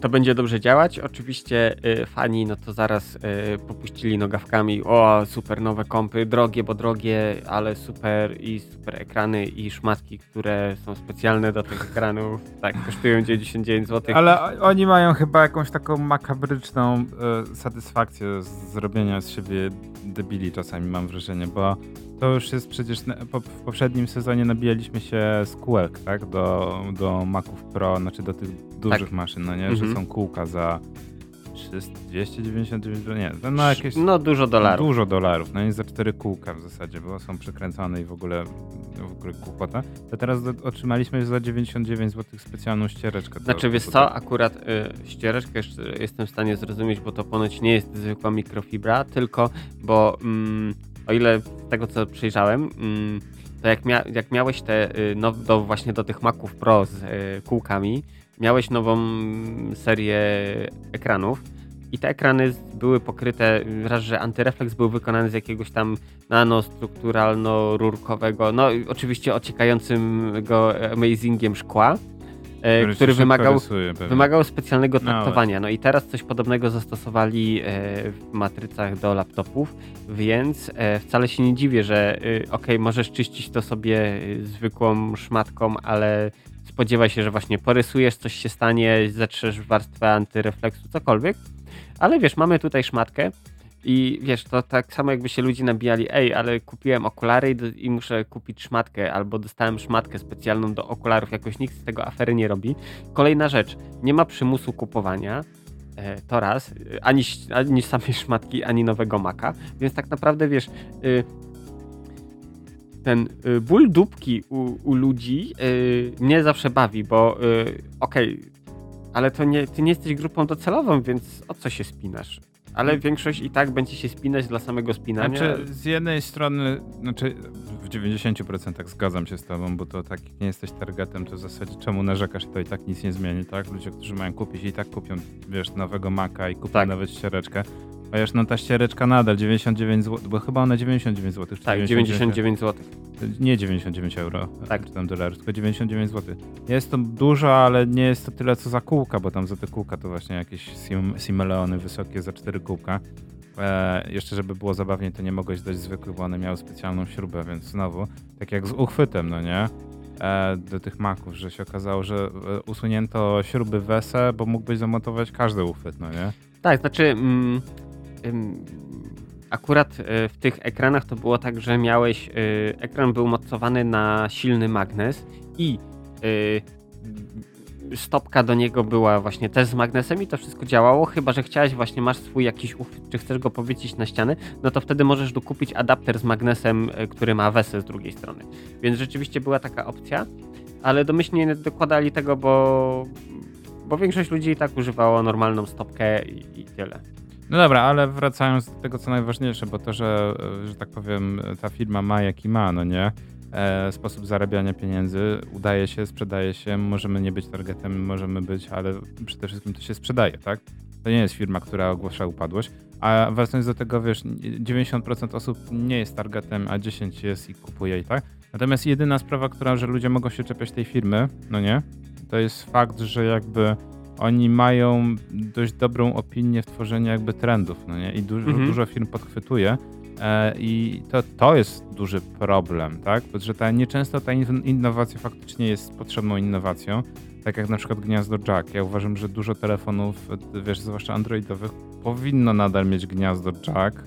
to będzie dobrze działać. Oczywiście e, fani no to zaraz e, popuścili nogawkami. O, super nowe kompy, drogie, bo drogie, ale super i super ekrany i szmatki, które są specjalne do tych ekranów. Tak, kosztują 99 zł. Ale oni mają chyba jakąś taką makabryczną satysfakcję z zrobienia z siebie debili czasami, mam wrażenie, bo to już jest przecież w poprzednim sezonie nabijaliśmy się z kółek, tak? Do, do Maców Pro, znaczy do tych dużych tak. maszyn, no nie? Mhm. Że są kółka za 300, 299, nie, no jakieś... No dużo dolarów. Dużo dolarów, no nie za cztery kółka w zasadzie, bo są przykręcone i w ogóle, w ogóle kłopota. To teraz do, otrzymaliśmy za 99 zł specjalną ściereczkę. Znaczy wiesz co, akurat y, ściereczkę jeszcze jestem w stanie zrozumieć, bo to ponoć nie jest zwykła mikrofibra, tylko bo... Mm, o ile z tego co przejrzałem, mm, to jak, mia jak miałeś te, y, no, do, właśnie do tych Maców Pro z y, kółkami, miałeś nową serię ekranów i te ekrany były pokryte, raz, że antyrefleks był wykonany z jakiegoś tam nanostrukturalno-rurkowego, no oczywiście ociekającym go amazingiem szkła, który, który wymagał, wymagał specjalnego no traktowania. No i teraz coś podobnego zastosowali e, w matrycach do laptopów, więc e, wcale się nie dziwię, że ok, możesz czyścić to sobie zwykłą szmatką, ale spodziewaj się, że właśnie porysujesz, coś się stanie, zatrzesz warstwę antyrefleksu, cokolwiek. Ale wiesz, mamy tutaj szmatkę, i wiesz, to tak samo jakby się ludzie nabijali, ej, ale kupiłem okulary i, do, i, muszę kupić szmatkę, albo dostałem szmatkę specjalną do okularów, jakoś nikt z tego afery nie robi. Kolejna rzecz, nie ma przymusu kupowania, e, to raz, ani, ani samej szmatki, ani nowego maka, więc tak naprawdę wiesz, y, ten y, ból dupki u, u ludzi y, mnie zawsze bawi, bo okej, okay, ale to nie, ty nie jesteś grupą docelową, więc o co się spinasz? Ale większość i tak będzie się spinać dla samego spinania. Znaczy, z jednej strony, znaczy w 90% zgadzam się z tobą, bo to tak nie jesteś targetem, to w zasadzie czemu narzekasz, to i tak nic nie zmieni, tak? Ludzie, którzy mają kupić i tak kupią, wiesz, nowego Maca i kupią tak. nawet ściereczkę. Chociaż no ta ściereczka nadal 99 zł, bo chyba ona 99 zł. Tak, 99 zł. Nie 99 euro, tak. czy tam dolarów, tylko 99 zł. Jest to dużo, ale nie jest to tyle co za kółka, bo tam za te kółka to właśnie jakieś sim simeleony wysokie za 4 kółka. E, jeszcze żeby było zabawniej, to nie mogłeś dać zwykłych, bo one miały specjalną śrubę, więc znowu, tak jak z uchwytem, no nie? E, do tych maków, że się okazało, że e, usunięto śruby wese, bo mógłbyś zamontować każdy uchwyt, no nie? Tak, znaczy... Mm akurat e, w tych ekranach to było tak, że miałeś, e, ekran był mocowany na silny magnes i e, stopka do niego była właśnie też z magnesem i to wszystko działało, chyba że chciałeś właśnie, masz swój jakiś uchwyt, czy chcesz go powiesić na ścianę, no to wtedy możesz dokupić adapter z magnesem, który ma wesę z drugiej strony. Więc rzeczywiście była taka opcja, ale domyślnie nie dokładali tego, bo, bo większość ludzi i tak używało normalną stopkę i, i tyle. No dobra, ale wracając do tego, co najważniejsze, bo to, że, e, że tak powiem, ta firma ma jaki ma, no nie? E, sposób zarabiania pieniędzy, udaje się, sprzedaje się, możemy nie być targetem, możemy być, ale przede wszystkim to się sprzedaje, tak? To nie jest firma, która ogłasza upadłość. A wracając do tego, wiesz, 90% osób nie jest targetem, a 10 jest i kupuje i tak. Natomiast jedyna sprawa, która, że ludzie mogą się czepiać tej firmy, no nie? To jest fakt, że jakby oni mają dość dobrą opinię w tworzeniu jakby trendów, no nie? I dużo, mhm. dużo firm podchwytuje. E, I to, to jest duży problem, tak? Bo że ta, nieczęsto ta innowacja faktycznie jest potrzebną innowacją, tak jak na przykład gniazdo jack. Ja uważam, że dużo telefonów, wiesz, zwłaszcza androidowych, powinno nadal mieć gniazdo jack,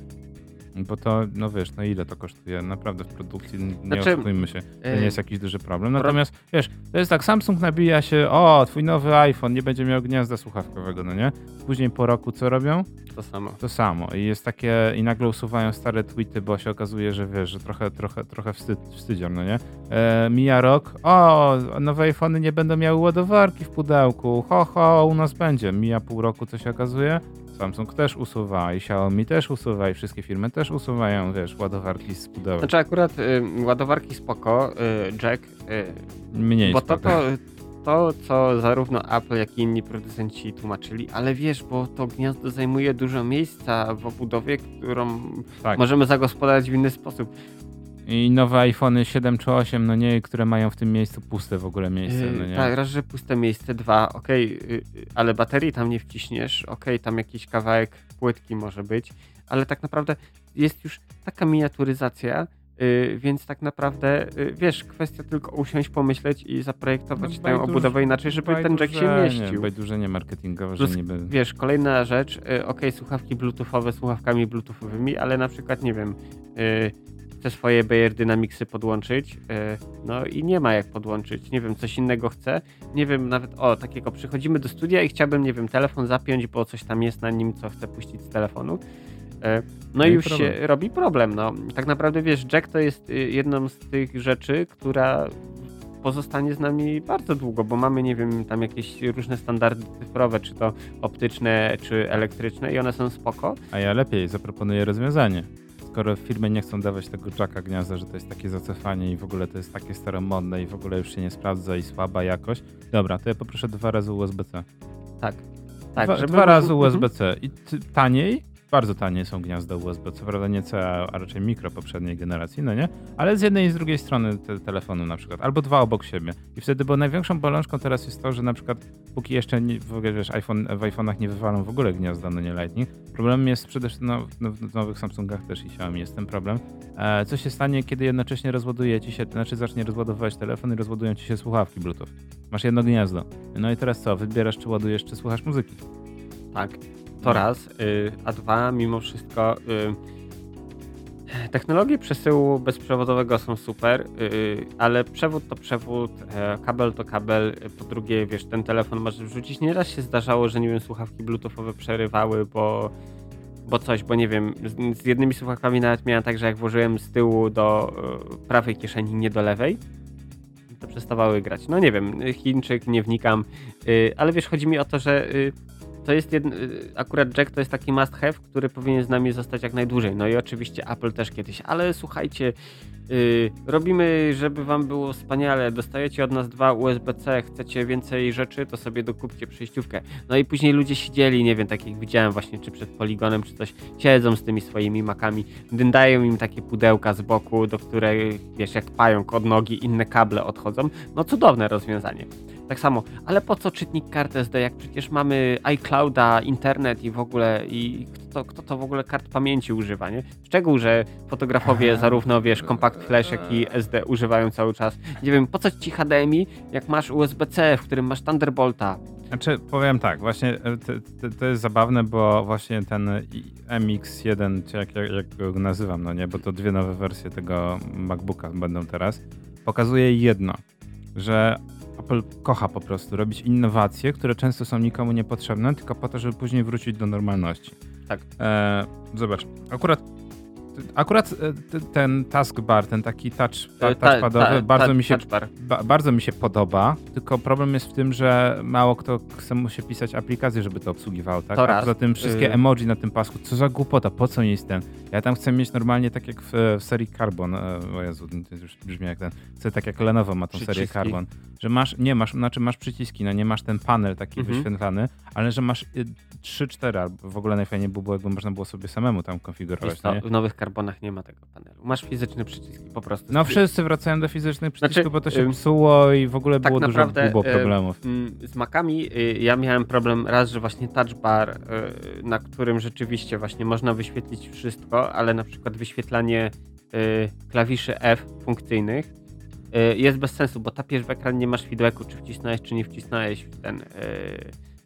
Bo to, no wiesz, no ile to kosztuje? Naprawdę w produkcji, nie Znaczy, oszukujmy się, to e, nie jest jakiś duży problem. pro- Natomiast, wiesz, to jest tak, Samsung nabija się, o, twój nowy iPhone nie będzie miał gniazda słuchawkowego, no nie? Później po roku co robią? To samo. To samo. I jest takie, i nagle usuwają stare tweety, bo się okazuje, że wiesz, że trochę, trochę, trochę wstyd, wstydzią, no nie? E, mija rok, o, nowe iPhony nie będą miały ładowarki w pudełku, ho, ho, u nas będzie. Mija pół roku, co się okazuje? Samsung też usuwa i Xiaomi też usuwa i wszystkie firmy też usuwają, wiesz, ładowarki z pudełek. Znaczy akurat y, ładowarki spoko, y, Jack, y, Mniej bo to, spoko. to, to, co zarówno Apple, jak i inni producenci tłumaczyli, ale wiesz, bo to gniazdo zajmuje dużo miejsca w obudowie, którą Tak. możemy zagospodarować w inny sposób. I nowe iPhony 7 czy 8, no nie, które mają w tym miejscu puste w ogóle miejsce, no Yy, nie? tak, raz, że puste miejsce, dwa, okej, yy, ale baterii tam nie wciśniesz, okej, tam jakiś kawałek płytki może być, ale tak naprawdę jest już taka miniaturyzacja, yy, więc tak naprawdę, yy, wiesz, kwestia tylko usiąść, pomyśleć i zaprojektować No, tę obudowę inaczej, żeby ten jack się mieścił. Bajdurzenie marketingowe, Plus, że niby... Wiesz, kolejna rzecz, yy, okej, słuchawki bluetoothowe słuchawkami bluetoothowymi, ale na przykład, nie wiem, chcę swoje Bayer Dynamicsy podłączyć, yy, no i nie ma jak podłączyć, nie wiem, coś innego chcę, nie wiem, nawet, o, takiego, przychodzimy do studia i chciałbym, nie wiem, telefon zapiąć, bo coś tam jest na nim, co chcę puścić z telefonu. Yy, No No i już problem. się robi problem, no. Tak naprawdę, wiesz, Jack to jest yy, jedną z tych rzeczy, która pozostanie z nami bardzo długo, bo mamy, nie wiem, tam jakieś różne standardy cyfrowe, czy to optyczne, czy elektryczne i one są spoko. A ja lepiej zaproponuję rozwiązanie. Skoro firmy nie chcą dawać tego jacka gniazda, że to jest takie zacofanie i w ogóle to jest takie staromodne i w ogóle już się nie sprawdza i słaba jakość, dobra, to ja poproszę dwa razy USB-C. Tak. Tak, dwa, dwa razy Mhm. USB-C. I t- taniej, bardzo tanie są gniazda USB, co prawda nie C, a raczej mikro poprzedniej generacji, no nie? Ale z jednej i z drugiej strony te telefonu na przykład, albo dwa obok siebie. I wtedy, bo największą bolączką teraz jest to, że na przykład póki jeszcze nie, w ogóle wiesz, iPhone, w iPhone'ach nie wywalą w ogóle gniazda, no nie Lightning, problemem jest przede wszystkim, no, no, w nowych Samsungach też i Xiaomi jest ten problem. E, co się stanie, kiedy jednocześnie rozładuje ci się, znaczy zacznie rozładowywać telefon i rozładują ci się słuchawki Bluetooth. Masz jedno gniazdo. No i teraz co? Wybierasz, czy ładujesz, czy słuchasz muzyki. Tak. To raz. Y, a dwa, mimo wszystko, y, technologie przesyłu bezprzewodowego są super, y, ale przewód to przewód, e, kabel to kabel. Po drugie, wiesz, ten telefon możesz wrzucić. Nieraz się zdarzało, że nie wiem, słuchawki bluetoothowe przerywały, bo bo coś, bo nie wiem, z, z jednymi słuchawkami nawet miałem tak, że jak włożyłem z tyłu do y, prawej kieszeni, nie do lewej, to przestawały grać. No nie wiem, Chińczyk, nie wnikam, ale wiesz, chodzi mi o to, że to jest jedn, y, akurat Jack to jest taki must have, który powinien z nami zostać jak najdłużej. No i oczywiście Apple też kiedyś, ale słuchajcie, y, robimy, żeby wam było wspaniale, dostajecie od nas dwa USB-C, chcecie więcej rzeczy, to sobie dokupcie przejściówkę. No i później ludzie siedzieli, nie wiem, tak jak widziałem właśnie, czy przed poligonem, czy coś, siedzą z tymi swoimi makami, dyndają im takie pudełka z boku, do których, wiesz, jak pająk od nogi, inne kable odchodzą. No cudowne rozwiązanie. Tak samo, ale po co czytnik kart SD, jak przecież mamy iClouda, internet i w ogóle, i kto, kto to w ogóle kart pamięci używa, nie? Szczegół, że fotografowie zarówno, wiesz, Compact Flash, jak i SD używają cały czas. Nie wiem, po co ci HDMI, jak masz USB-C, w którym masz Thunderbolta? Znaczy, powiem tak, właśnie e, to, to, jest zabawne, bo właśnie ten i- MX1, czy jak, jak, jak go nazywam, no nie, bo to dwie nowe wersje tego MacBooka będą teraz, pokazuje jedno, że Apple kocha po prostu robić innowacje, które często są nikomu niepotrzebne, tylko po to, żeby później wrócić do normalności. Tak. E, zobacz, akurat Akurat e, ten taskbar, ten taki touch, ta, E, ta- touchpadowy, ta- bardzo ta- mi się. Ba bardzo mi się podoba, tylko problem jest w tym, że mało kto chce mu się pisać aplikację, żeby to obsługiwało, tak? To A raz. poza tym wszystkie Y- emoji na tym pasku, co za głupota, po co mi jest ten? Ja tam chcę mieć normalnie tak jak w, w serii Carbon, e, o Jezu, to już brzmi jak ten, chcę tak jak Lenovo ma tą serię Przyciski. Carbon, że masz, nie masz, znaczy masz przyciski, no nie masz ten panel taki Mhm. wyświetlany, ale że masz y, 3-4, albo w ogóle najfajniej by było, jakby można było sobie samemu tam konfigurować, nie? w nowych karbonach nie ma tego panelu. Masz fizyczne przyciski po prostu. No wszyscy wracają do fizycznych przycisków, Znaczy, bo to się psuło i w ogóle tak było naprawdę, dużo było problemów. Z Macami y, ja miałem problem raz, że właśnie touch bar, y, na którym rzeczywiście właśnie można wyświetlić wszystko, ale na przykład wyświetlanie y, klawiszy F funkcyjnych jest bez sensu, bo tapiesz w ekran, nie masz feedbacku, czy wcisnąłeś, czy nie wcisnąłeś w ten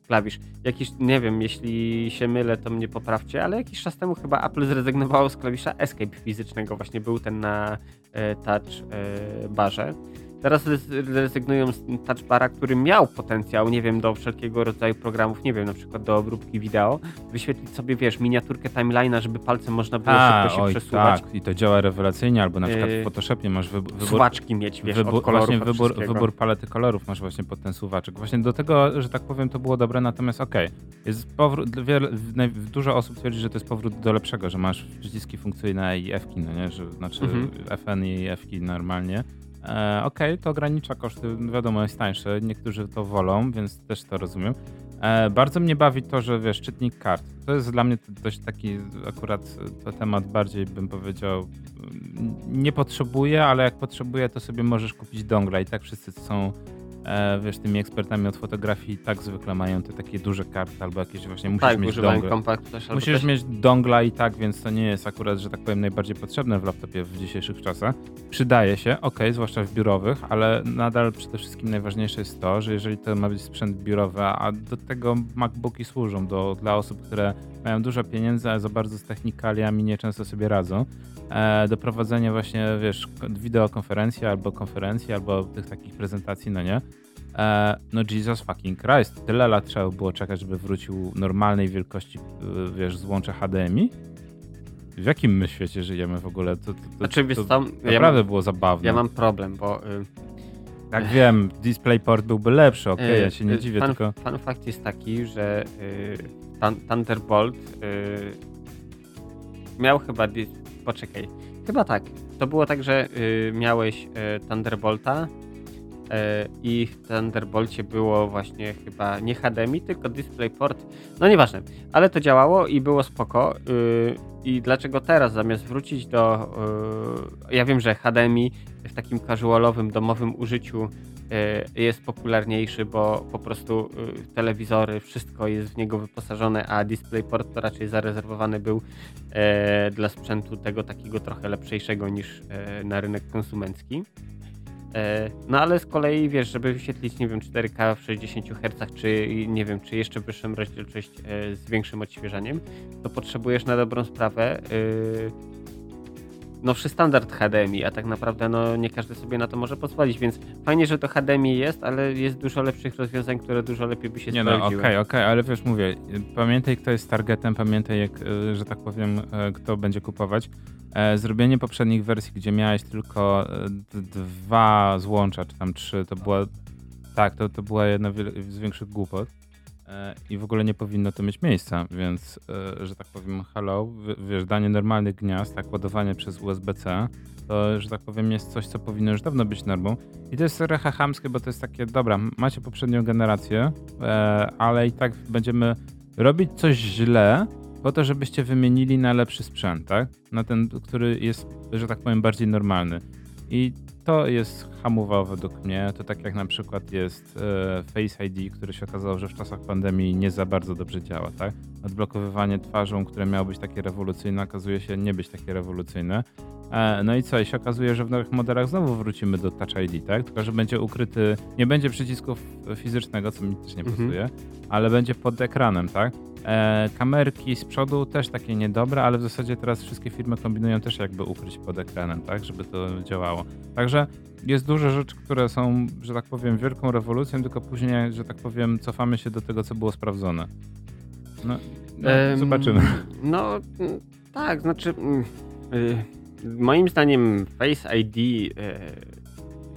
klawisz. Jakiś, nie wiem, jeśli się mylę, to mnie poprawcie, ale jakiś czas temu chyba Apple zrezygnowało z klawisza Escape fizycznego. Właśnie był ten na e, touch e, barze. Teraz rezygnują z touchbara, który miał potencjał, nie wiem, do wszelkiego rodzaju programów, nie wiem, na przykład do obróbki wideo, wyświetlić sobie, wiesz, miniaturkę timeline'a, żeby palcem można było A, szybko się oj, przesuwać. Tak, i to działa rewelacyjnie, albo na przykład w yy, Photoshopie masz wybór... Suwaczki mieć, wiesz, wybór, Właśnie wybór, wybór palety kolorów masz właśnie pod ten suwaczek. Właśnie do tego, że tak powiem, to było dobre, natomiast okej, okay, jest powrót, wiele, dużo osób twierdzi, że to jest powrót do lepszego, że masz przyciski funkcyjne i F-ki, no nie, że, znaczy mhm. FN i F-ki normalnie, E, okay, to ogranicza koszty, wiadomo, jest tańsze, niektórzy to wolą, więc też to rozumiem. E, bardzo mnie bawi to, że wiesz, czytnik kart. To jest dla mnie dość taki akurat to temat bardziej bym powiedział nie potrzebuję, ale jak potrzebuję, to sobie możesz kupić dongla i tak wszyscy są wiesz, tymi ekspertami od fotografii tak zwykle mają te takie duże karty albo jakieś właśnie musisz tak, mieć dongle. Kompakt też, musisz też... mieć dongla i tak, więc to nie jest akurat, że tak powiem, najbardziej potrzebne w laptopie w dzisiejszych czasach. Przydaje się, ok, zwłaszcza w biurowych, ale nadal przede wszystkim najważniejsze jest to, że jeżeli to ma być sprzęt biurowy, a do tego MacBooki służą do, dla osób, które mają dużo pieniędzy, ale za bardzo z technikaliami nie często sobie radzą, e, do prowadzenia właśnie, wiesz, wideokonferencji albo konferencji, albo tych takich prezentacji, no nie, E, no Jesus fucking Christ, tyle lat trzeba było czekać, żeby wrócił normalnej wielkości, e, wiesz, złącze HDMI? W jakim my świecie żyjemy w ogóle? To, to, to, znaczy, to, to naprawdę ja było zabawne. Ja mam problem, bo... Tak wiem, DisplayPort byłby lepszy, okej, okay, ja się nie y dziwię, fan, tylko... Fan fakt jest taki, że y Thunderbolt miał chyba... Poczekaj, chyba tak. To było tak, że miałeś Thunderbolta, E, i w Thunderbolcie było właśnie chyba nie HDMI, tylko DisplayPort. No nieważne, ale to działało i było spoko. Y, I dlaczego teraz zamiast wrócić do. Y, ja wiem, że HDMI w takim casualowym, domowym użyciu y, jest popularniejszy, bo po prostu telewizory, wszystko jest w niego wyposażone, a DisplayPort to raczej zarezerwowany był dla sprzętu tego takiego trochę lepszego niż na rynek konsumencki. E, no ale z kolei wiesz, żeby wyświetlić, nie wiem, 4K w 60 Hz, czy nie wiem, czy jeszcze wyższą rozdzielczość e, z większym odświeżaniem, to potrzebujesz na dobrą sprawę yy, nowszy standard HDMI, a tak naprawdę no, nie każdy sobie na to może pozwolić, więc fajnie, że to HDMI jest, ale jest dużo lepszych rozwiązań, które dużo lepiej by się nie, sprawdziły. No okej, okay, okej, okay, ale wiesz, mówię, pamiętaj kto jest targetem, pamiętaj jak, że tak powiem, kto będzie kupować. E, zrobienie poprzednich wersji, gdzie miałeś tylko e, dwa złącza, czy tam trzy, to była. Tak, to, to była jedna z większych głupot. E, I w ogóle nie powinno to mieć miejsca, więc, że tak powiem, hello, wiesz, danie normalnych gniazd, tak, ładowanie przez USB-C, to, że tak powiem, jest coś, co powinno już dawno być normą. I to jest trochę chamskie, bo to jest takie, dobra, macie poprzednią generację, ale i tak będziemy robić coś źle, po to, żebyście wymienili na lepszy sprzęt, tak? Na ten, który jest, że tak powiem, bardziej normalny. I to jest hamowało według mnie. To tak jak na przykład jest e, Face ID, który się okazało, że w czasach pandemii nie za bardzo dobrze działa, tak? Odblokowywanie twarzą, które miało być takie rewolucyjne, okazuje się nie być takie rewolucyjne. E, no i co? I się okazuje, że w nowych modelach znowu wrócimy do Touch ID, tak? Tylko, że będzie ukryty, nie będzie przycisków fizycznego, co mi też nie mhm. pasuje, ale będzie pod ekranem, tak? E, kamerki z przodu też takie niedobre, ale w zasadzie teraz wszystkie firmy kombinują też jakby ukryć pod ekranem, tak, żeby to działało. Także jest dużo rzeczy, które są, że tak powiem, wielką rewolucją, tylko później, że tak powiem, cofamy się do tego, co było sprawdzone. No, no um, zobaczymy. No tak, znaczy y, moim zdaniem Face ID y,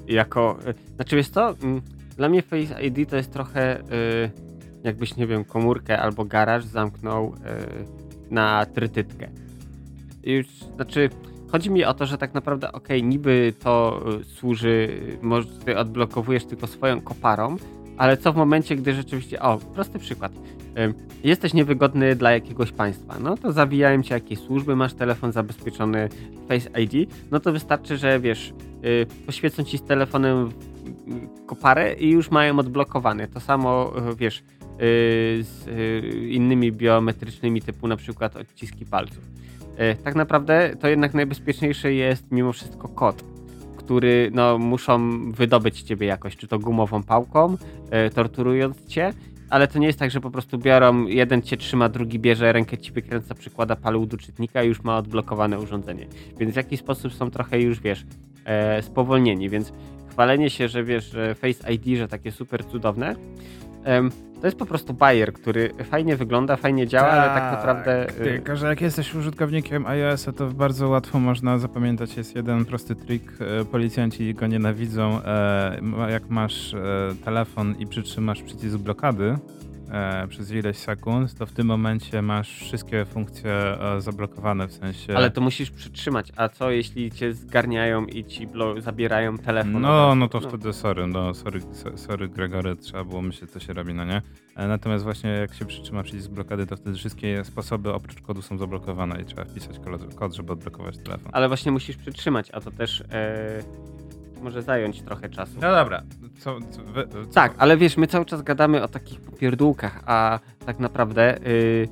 jako, y, znaczy jest to, mm, dla mnie Face ID to jest trochę jakbyś, nie wiem, komórkę albo garaż zamknął yy, na trytytkę. I już, znaczy, chodzi mi o to, że tak naprawdę, okej, okay, niby to y, służy, może ty odblokowujesz tylko swoją koparą, ale co w momencie, gdy rzeczywiście, o, prosty przykład, yy, jesteś niewygodny dla jakiegoś państwa, no to zawijają cię jakieś służby, masz telefon zabezpieczony Face ID, no to wystarczy, że wiesz, poświecą ci z telefonem koparę i już mają odblokowany. To samo, wiesz, Y, z y, innymi biometrycznymi typu na przykład odciski palców. Y, tak naprawdę to jednak najbezpieczniejszy jest mimo wszystko kod, który no, muszą wydobyć ciebie jakoś, czy to gumową pałką, torturując cię, ale to nie jest tak, że po prostu biorą, jeden cię trzyma, drugi bierze, rękę ci wykręca, przykłada paluch do czytnika i już ma odblokowane urządzenie. Więc w jakiś sposób są trochę już, wiesz, e, spowolnieni, więc chwalenie się, że wiesz, że Face ID, że takie super cudowne, to jest po prostu bajer, który fajnie wygląda, fajnie działa, ale tak naprawdę... y, Tylko, że jak jesteś użytkownikiem iOS-a, to bardzo łatwo można zapamiętać. Jest jeden prosty trik. e, Policjanci go nienawidzą. e, Jak masz e, telefon i przytrzymasz przycisk blokady e, przez ileś sekund, to w tym momencie masz wszystkie funkcje e, zablokowane, w sensie... Ale to musisz przytrzymać, a co jeśli cię zgarniają i ci zabierają telefon? No, no to wtedy sorry, no sorry, so- sorry Gregory, trzeba było myśleć, co się robi, no nie? E, Natomiast właśnie jak się przytrzyma przycisk blokady, to wtedy wszystkie sposoby oprócz kodu są zablokowane i trzeba wpisać kod, żeby odblokować telefon. Ale właśnie musisz przytrzymać, a to też może zająć trochę czasu. No dobra, co, co, wy- co? Tak, ale wiesz, my cały czas gadamy o takich popierdółkach, a tak naprawdę y,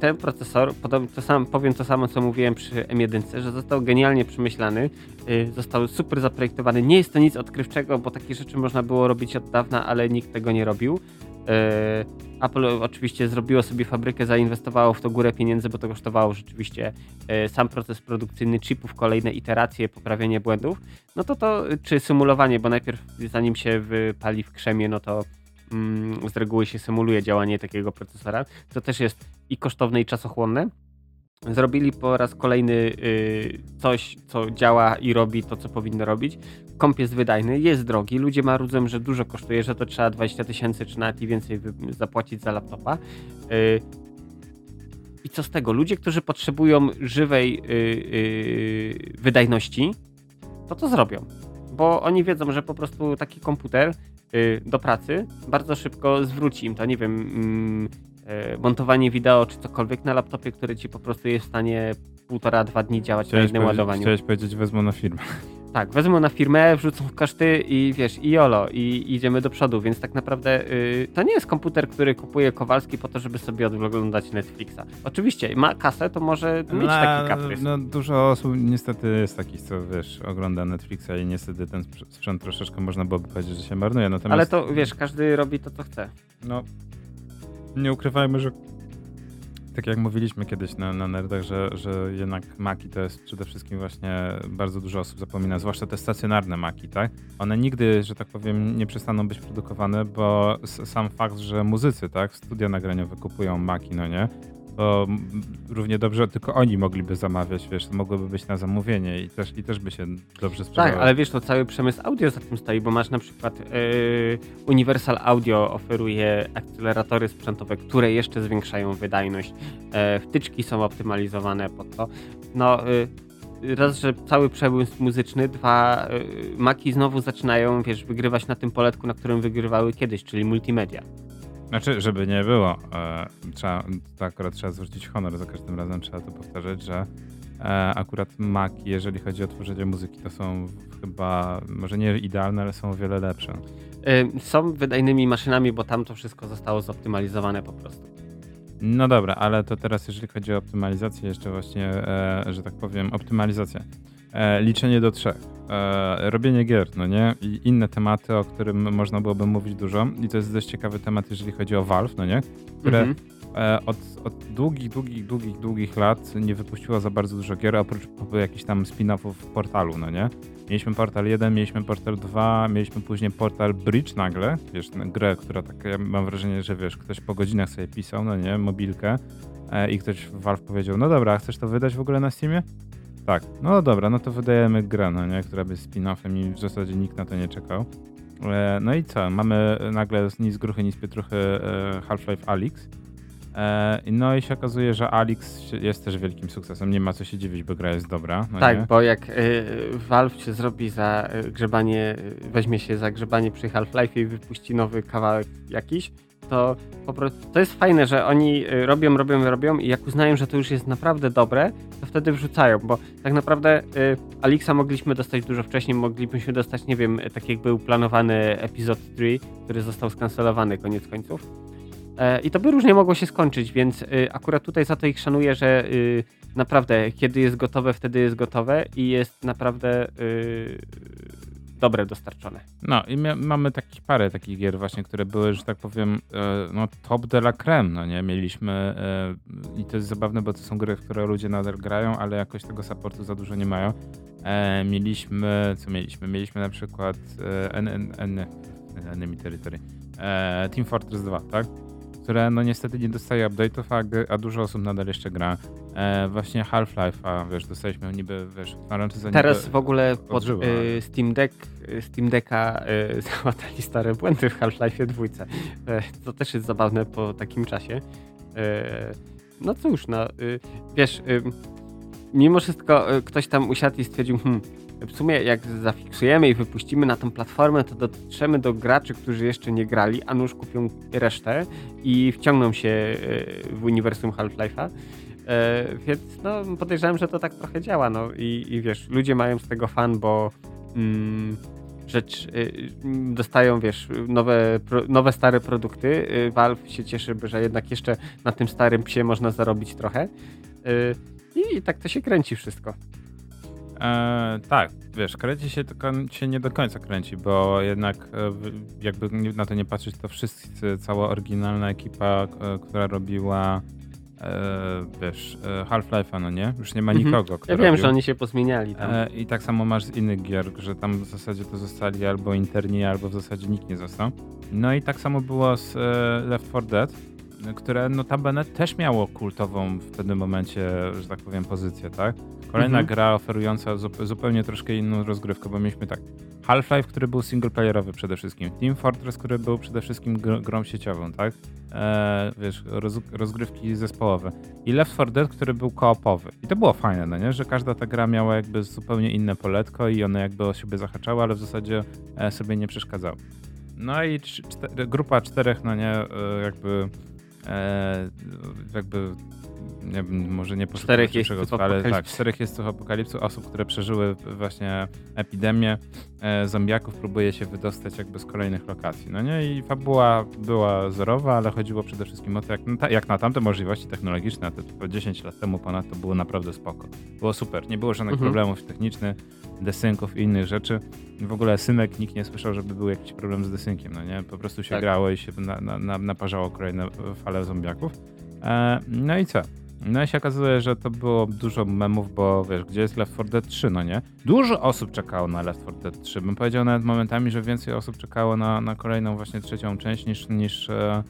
ten procesor, podobnie to sam, powiem to samo, co mówiłem przy M1, że został genialnie przemyślany, y, został super zaprojektowany. Nie jest to nic odkrywczego, bo takie rzeczy można było robić od dawna, ale nikt tego nie robił. Y, Apple oczywiście zrobiło sobie fabrykę, zainwestowało w to górę pieniędzy, bo to kosztowało rzeczywiście y, sam proces produkcyjny chipów, kolejne iteracje, poprawienie błędów. No to to, czy symulowanie, bo najpierw zanim się wypali w krzemie, no to mm, z reguły się symuluje działanie takiego procesora, co też jest i kosztowne i czasochłonne. Zrobili po raz kolejny y, coś, co działa i robi to, co powinno robić. Komp jest wydajny, jest drogi, ludzie marudzą, że dużo kosztuje, że to trzeba 20 tysięcy czy nawet i więcej zapłacić za laptopa. Y, I co z tego? Ludzie, którzy potrzebują żywej y, wydajności, to to zrobią. Bo oni wiedzą, że po prostu taki komputer do pracy bardzo szybko zwróci im to, nie wiem, mm, montowanie wideo czy cokolwiek na laptopie, który ci po prostu jest w stanie półtora, dwa dni działać na Chciałeś jednym powiedzieć, ładowaniu. chciałeś powiedzieć, wezmę na firmę. Tak, wezmą na firmę, wrzucą w koszty i wiesz, i jolo, i idziemy do przodu, więc tak naprawdę y, to nie jest komputer, który kupuje Kowalski po to, żeby sobie oglądać Netflixa. Oczywiście, ma kasę, to może mieć taki kaprys. No, dużo osób niestety jest takich, co wiesz, ogląda Netflixa i niestety ten sprz- sprzęt troszeczkę można byłoby powiedzieć, że się marnuje. Natomiast Ale to wiesz, każdy robi to, co chce. No, nie ukrywajmy, że tak jak mówiliśmy kiedyś na, na nerdach, że, że jednak Maki to jest przede wszystkim właśnie bardzo dużo osób zapomina, zwłaszcza te stacjonarne Maki, tak? One nigdy, że tak powiem, nie przestaną być produkowane, bo sam fakt, że muzycy, tak, studia nagraniowe kupują Maki, no nie? To równie dobrze tylko oni mogliby zamawiać, wiesz, to mogłoby być na zamówienie i też, i też by się dobrze sprzedało. Tak, ale wiesz, to cały przemysł audio za tym stoi, bo masz na przykład yy, Universal Audio oferuje akceleratory sprzętowe, które jeszcze zwiększają wydajność. E, wtyczki są optymalizowane pod to. No, yy, raz, że cały przemysł muzyczny, dwa, yy, maki znowu zaczynają, wiesz, wygrywać na tym poletku, na którym wygrywały kiedyś, czyli multimedia. Znaczy, żeby nie było, e, trzeba, to akurat trzeba zwrócić honor, za każdym razem trzeba to powtarzać, że e, akurat Mac, jeżeli chodzi o tworzenie muzyki, to są chyba, może nie idealne, ale są o wiele lepsze. Yy, są wydajnymi maszynami, bo tam to wszystko zostało zoptymalizowane po prostu. No dobra, ale to teraz jeżeli chodzi o optymalizację, jeszcze właśnie, e, że tak powiem, optymalizacja. E, liczenie do trzech. E, robienie gier, no nie? I inne tematy, o którym można byłoby mówić dużo. I to jest dość ciekawy temat, jeżeli chodzi o Valve, no nie? Które Mhm. e, od, od długich, długich, długich, długich lat nie wypuściło za bardzo dużo gier, oprócz jakichś tam spin-offów w portalu, no nie? Mieliśmy portal 1, mieliśmy portal 2, mieliśmy później portal Bridge nagle, wiesz, grę, która tak, ja mam wrażenie, że wiesz, ktoś po godzinach sobie pisał, no nie, mobilkę e, i ktoś w Valve powiedział, no dobra, chcesz to wydać w ogóle na Steamie? Tak, no dobra, no to wydajemy grę, no nie, która by spin-offem i w zasadzie nikt na to nie czekał. E, no i co, mamy nagle nic gruchy, nic pietruchy e, Half-Life Alyx. E, no i się okazuje, że Alyx jest też wielkim sukcesem, nie ma co się dziwić, bo gra jest dobra. No tak, nie? bo jak y, Valve się zrobi za y, grzebanie, y, weźmie się za grzebanie przy Half-Life i wypuści nowy kawałek jakiś, to po prostu to jest fajne, że oni y, robią, robią, robią i jak uznają, że to już jest naprawdę dobre, to wtedy wrzucają, bo tak naprawdę y, Alixa mogliśmy dostać dużo wcześniej, moglibyśmy dostać, nie wiem, tak jak był planowany epizod 3, który został skancelowany koniec końców. E, I to by różnie mogło się skończyć, więc y, akurat tutaj za to ich szanuję, że y, naprawdę kiedy jest gotowe, wtedy jest gotowe i jest naprawdę dobre dostarczone. No i mamy takich parę takich gier właśnie, które były, że tak powiem, e, no top de la creme, no nie? Mieliśmy e, i to jest zabawne, bo to są gry, w które ludzie nadal grają, ale jakoś tego supportu za dużo nie mają. E, mieliśmy, co mieliśmy? Mieliśmy na przykład Enemy Territory, Team Fortress 2, tak? Które no niestety nie dostaje update'ów, a, a, dużo osób nadal jeszcze gra. E, właśnie Half-Life, a wiesz, dostaliśmy niby, wiesz, za Teraz w ogóle pod y, Steam Deck, y, Steam Decka y, załatali stare błędy w Half-Life 2. E, to też jest zabawne po takim czasie. E, no cóż, no, y, wiesz, mimo wszystko ktoś tam usiadł i stwierdził, hmm, w sumie jak zafiksujemy i wypuścimy na tą platformę, to dotrzemy do graczy, którzy jeszcze nie grali, a nuż kupią resztę i wciągną się e, w uniwersum Half-Life'a. E, więc no, podejrzewam, że to tak trochę działa. No i, i wiesz, ludzie mają z tego fan, bo mm, rzecz y, dostają, wiesz, nowe, nowe stare produkty. Valve się cieszy, że jednak jeszcze na tym starym psie można zarobić trochę. I tak to się kręci wszystko. E, tak, wiesz, kręci się, tylko się nie do końca kręci, bo jednak e, jakby na to nie patrzeć, to wszyscy, cała oryginalna ekipa, e, która robiła e, wiesz, e, Half-Life'a, no nie? Już nie ma mhm. nikogo, Ja wiem, robił. że oni się pozmieniali tam. E, I tak samo masz z innych gier, że tam w zasadzie to zostali albo interni, albo w zasadzie nikt nie został. No i tak samo było z Left 4 Dead, które notabene też miało kultową w pewnym momencie, że tak powiem, pozycję, tak? Kolejna mhm. gra oferująca zupełnie troszkę inną rozgrywkę, bo mieliśmy tak Half-Life, który był singleplayerowy przede wszystkim, Team Fortress, który był przede wszystkim gr grą sieciową, tak? E, wiesz, roz rozgrywki zespołowe. I Left 4 Dead, który był koopowy. I to było fajne, no nie? Że każda ta gra miała jakby zupełnie inne poletko i one jakby o siebie zahaczały, ale w zasadzie e, sobie nie przeszkadzały. No i grupa czterech, no nie, e, jakby jakby nie, może nie czterech jeźdźców ale tak, czterech jeźdźców apokalipsu, osób, które przeżyły właśnie epidemię e, zombiaków, próbuje się wydostać jakby z kolejnych lokacji. No nie? I fabuła była zerowa, ale chodziło przede wszystkim o to, jak, jak na tamte możliwości technologiczne, te 10 lat temu ponad to było naprawdę spoko. Było super, nie było żadnych mhm. problemów technicznych, desynków i innych rzeczy. W ogóle synek nikt nie słyszał, żeby był jakiś problem z desynkiem, no nie? Po prostu się tak. grało i się na, na, na, naparzało kolejne fale zombiaków. E, no i co? No i się okazuje, że to było dużo memów, bo wiesz, gdzie jest Left 4 Dead 3, no nie? Dużo osób czekało na Left 4 Dead 3. Bym powiedział nawet momentami, że więcej osób czekało na, na kolejną właśnie trzecią część niż, niż e,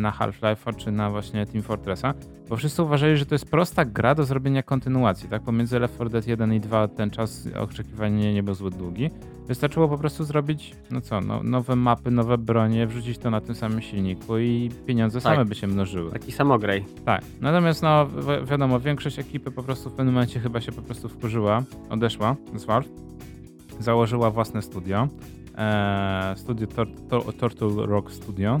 na Half-Life'a czy na właśnie Team Fortressa, bo wszyscy uważali, że to jest prosta gra do zrobienia kontynuacji, tak? Pomiędzy Left 4 Dead 1 i 2 ten czas oczekiwania nie był zbyt długi. Wystarczyło po prostu zrobić, no co, no, nowe mapy, nowe bronie, wrzucić to na tym samym silniku i pieniądze tak. same by się mnożyły. Taki samograj. Tak. Natomiast no wi wiadomo, większość ekipy po prostu w pewnym momencie chyba się po prostu wkurzyła, odeszła z Valve, założyła własne studio. Eee, studio Tor Tor Turtle Rock Studio, e,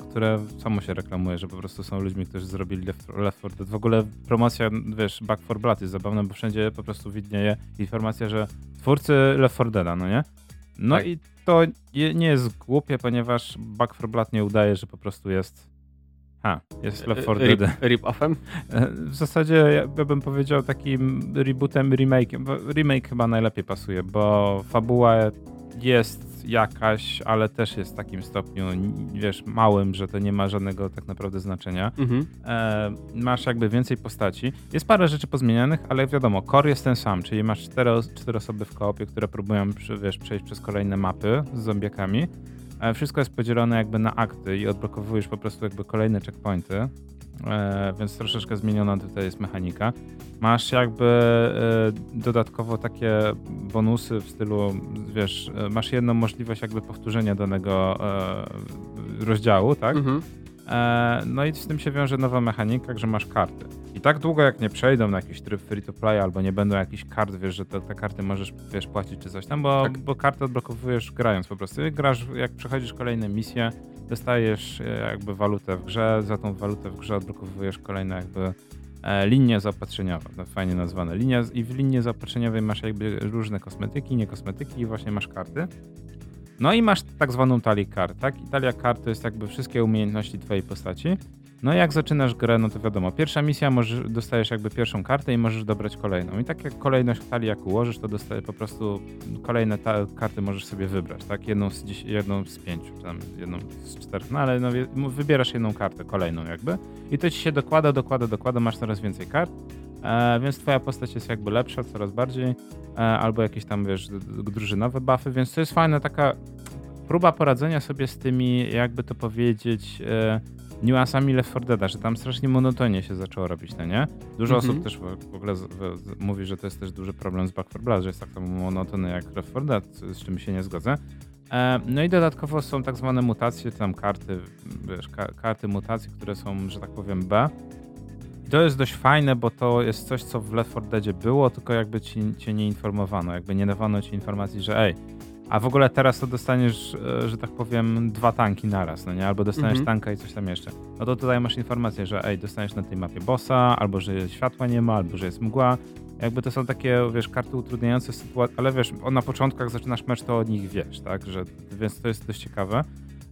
które samo się reklamuje, że po prostu są ludźmi, którzy zrobili Left, Left 4 Dead. W ogóle promocja, wiesz, Back 4 Blood jest zabawna, bo wszędzie po prostu widnieje informacja, że twórcy Left 4 Deada, no nie? No tak. i to nie jest głupie, ponieważ Back 4 Blood nie udaje, że po prostu jest ha, jest Left 4 Dead. Rip-offem? W zasadzie ja bym powiedział takim rebootem, remake'em. Remake chyba najlepiej pasuje, bo fabuła jest jakaś, ale też jest w takim stopniu, wiesz, małym, że to nie ma żadnego tak naprawdę znaczenia. Mhm. E, masz jakby więcej postaci. Jest parę rzeczy pozmienianych, ale wiadomo, core jest ten sam, czyli masz cztery, cztery osoby w koopie, które próbują, wiesz, przejść przez kolejne mapy z zombiakami. E, wszystko jest podzielone jakby na akty i odblokowujesz po prostu jakby kolejne checkpointy. E, więc troszeczkę zmieniona tutaj jest mechanika. Masz jakby e, dodatkowo takie bonusy w stylu, wiesz, e, masz jedną możliwość jakby powtórzenia danego rozdziału, tak? Mhm. No i z tym się wiąże nowa mechanika, że masz karty. I tak długo jak nie przejdą na jakiś tryb free to play albo nie będą jakichś kart, wiesz, że te, te karty możesz, wiesz, płacić czy coś tam, bo, tak. bo karty odblokowujesz grając po prostu. Grasz, jak przechodzisz kolejne misje, dostajesz e, jakby walutę w grze, za tą walutę w grze odblokowujesz kolejne jakby e, linie zaopatrzeniowe, no fajnie nazwane. Linia, I w linii zaopatrzeniowej masz jakby różne kosmetyki, nie kosmetyki i właśnie masz karty. No i masz tak zwaną talię kart, tak? I talia kart to jest jakby wszystkie umiejętności twojej postaci. No jak zaczynasz grę, no to wiadomo, pierwsza misja, możesz, dostajesz jakby pierwszą kartę i możesz dobrać kolejną. I tak jak kolejność talii jak ułożysz, to dostaje po prostu kolejne karty możesz sobie wybrać, tak? Jedną z, dziś, jedną z pięciu, czy tam jedną z czterech, no ale no, wybierasz jedną kartę, kolejną jakby. I to ci się dokłada, dokłada, dokłada, masz coraz więcej kart. E, więc twoja postać jest jakby lepsza coraz bardziej, e, albo jakieś tam, wiesz, drużynowe buffy, więc to jest fajna taka próba poradzenia sobie z tymi, jakby to powiedzieć, e, niuansami Left 4 Dead, że tam strasznie monotonie się zaczęło robić, no nie? Dużo mhm. osób też w, ogóle z, w, mówi, że to jest też duży problem z Back 4 Blood, że jest tak samo monotony jak Left 4 Dead, z czym się nie zgodzę. E, no i dodatkowo są tak zwane mutacje, tam karty, wiesz, ka karty mutacji, które są, że tak powiem, B. I to jest dość fajne, bo to jest coś, co w Left 4 Deadzie było, tylko jakby ci, cię nie informowano, jakby nie dawano ci informacji, że ej, a w ogóle teraz to dostaniesz, e, że tak powiem, dwa tanki naraz, no nie? Albo dostaniesz mhm. tanka i coś tam jeszcze. No to tutaj masz informację, że ej, dostaniesz na tej mapie bossa, albo że światła nie ma, albo że jest mgła. Jakby to są takie, wiesz, karty utrudniające sytuacje, ale wiesz, na początkach zaczynasz mecz, to od nich wiesz, tak? Że, więc to jest dość ciekawe.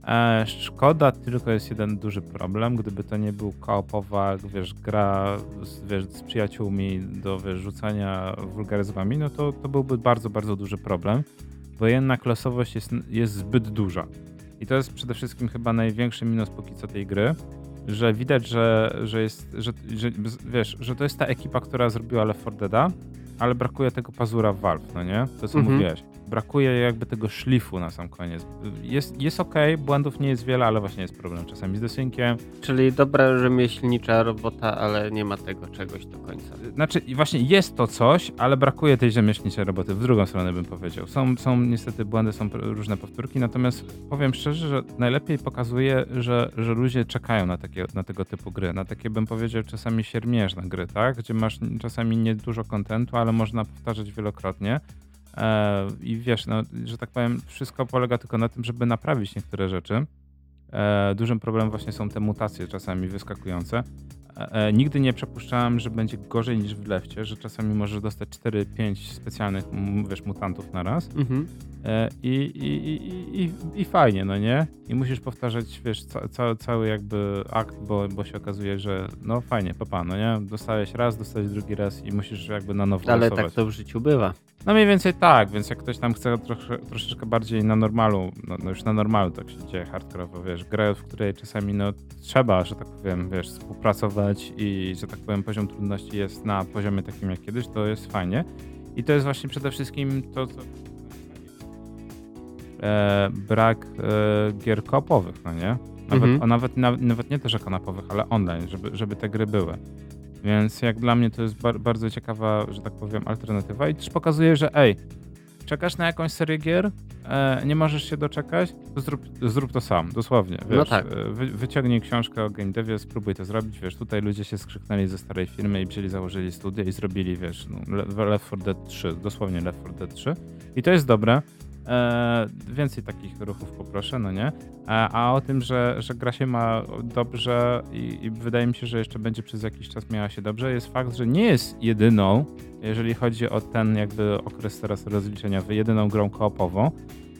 E, szkoda, tylko jest jeden duży problem. Gdyby to nie był koopowa, wiesz, gra z, wiesz, z przyjaciółmi do wiesz, rzucania wulgaryzmami, no to, to byłby bardzo, bardzo duży problem bo jednak losowość jest, jest zbyt duża. I to jest przede wszystkim chyba największy minus póki co tej gry, że widać, że, że jest, że, że, wiesz, że to jest ta ekipa, która zrobiła Left 4 Dead'a, ale brakuje tego pazura w Valve, no nie? To co mhm. mówiłeś. Brakuje jakby tego szlifu na sam koniec. Jest, jest ok, błędów nie jest wiele, ale właśnie jest problem czasami z desynkiem. Czyli dobra rzemieślnicza robota, ale nie ma tego czegoś do końca. Znaczy właśnie jest to coś, ale brakuje tej rzemieślniczej roboty. W drugą stronę bym powiedział. Są, są niestety błędy, są różne powtórki, natomiast powiem szczerze, że najlepiej pokazuje, że, że ludzie czekają na, takie, na tego typu gry. Na takie bym powiedział czasami siermierzne gry, tak? Gdzie masz czasami niedużo kontentu, ale można powtarzać wielokrotnie. E, I wiesz, no, że tak powiem, wszystko polega tylko na tym, żeby naprawić niektóre rzeczy. E, dużym problemem właśnie są te mutacje czasami wyskakujące. E, nigdy nie przypuszczałem, że będzie gorzej niż w lefcie, że czasami możesz dostać 4-5 specjalnych wiesz, mutantów na raz. Mhm. I, i, i, i, I fajnie, no nie? I musisz powtarzać, wiesz, ca, ca, cały jakby akt, bo, bo się okazuje, że no fajnie, papa, no nie? Dostałeś raz, dostałeś drugi raz i musisz jakby na nowo Ale tak to w życiu bywa. No mniej więcej tak, więc jak ktoś tam chce trosze, troszeczkę bardziej na normalu, no, no, już na normalu tak się dzieje hardkorowo, wiesz, grę, w której czasami no trzeba, że tak powiem, wiesz, współpracować i że tak powiem poziom trudności jest na poziomie takim jak kiedyś, to jest fajnie. I to jest właśnie przede wszystkim to, co e, brak e, gier kopowych, no nie? Nawet, mhm. nawet, nawet, nawet nie też kanapowych, ale online, żeby, żeby te gry były. Więc jak dla mnie to jest bar bardzo ciekawa, że tak powiem, alternatywa i też pokazuje, że ej, czekasz na jakąś serię gier, e, nie możesz się doczekać, to zrób, zrób to sam, dosłownie. No wiesz, no tak. Wy, wyciągnij książkę o game devie, spróbuj to zrobić, wiesz, tutaj ludzie się skrzyknęli ze starej firmy i wzięli, założyli studia i zrobili, wiesz, no, Left 4 Dead 3, dosłownie Left 4 Dead 3 i to jest dobre, E, więcej takich ruchów poproszę, no nie? E, a o tym, że, że gra się ma dobrze i, i, wydaje mi się, że jeszcze będzie przez jakiś czas miała się dobrze, jest fakt, że nie jest jedyną, jeżeli chodzi o ten jakby okres teraz rozliczeniowy, jedyną grą koopową,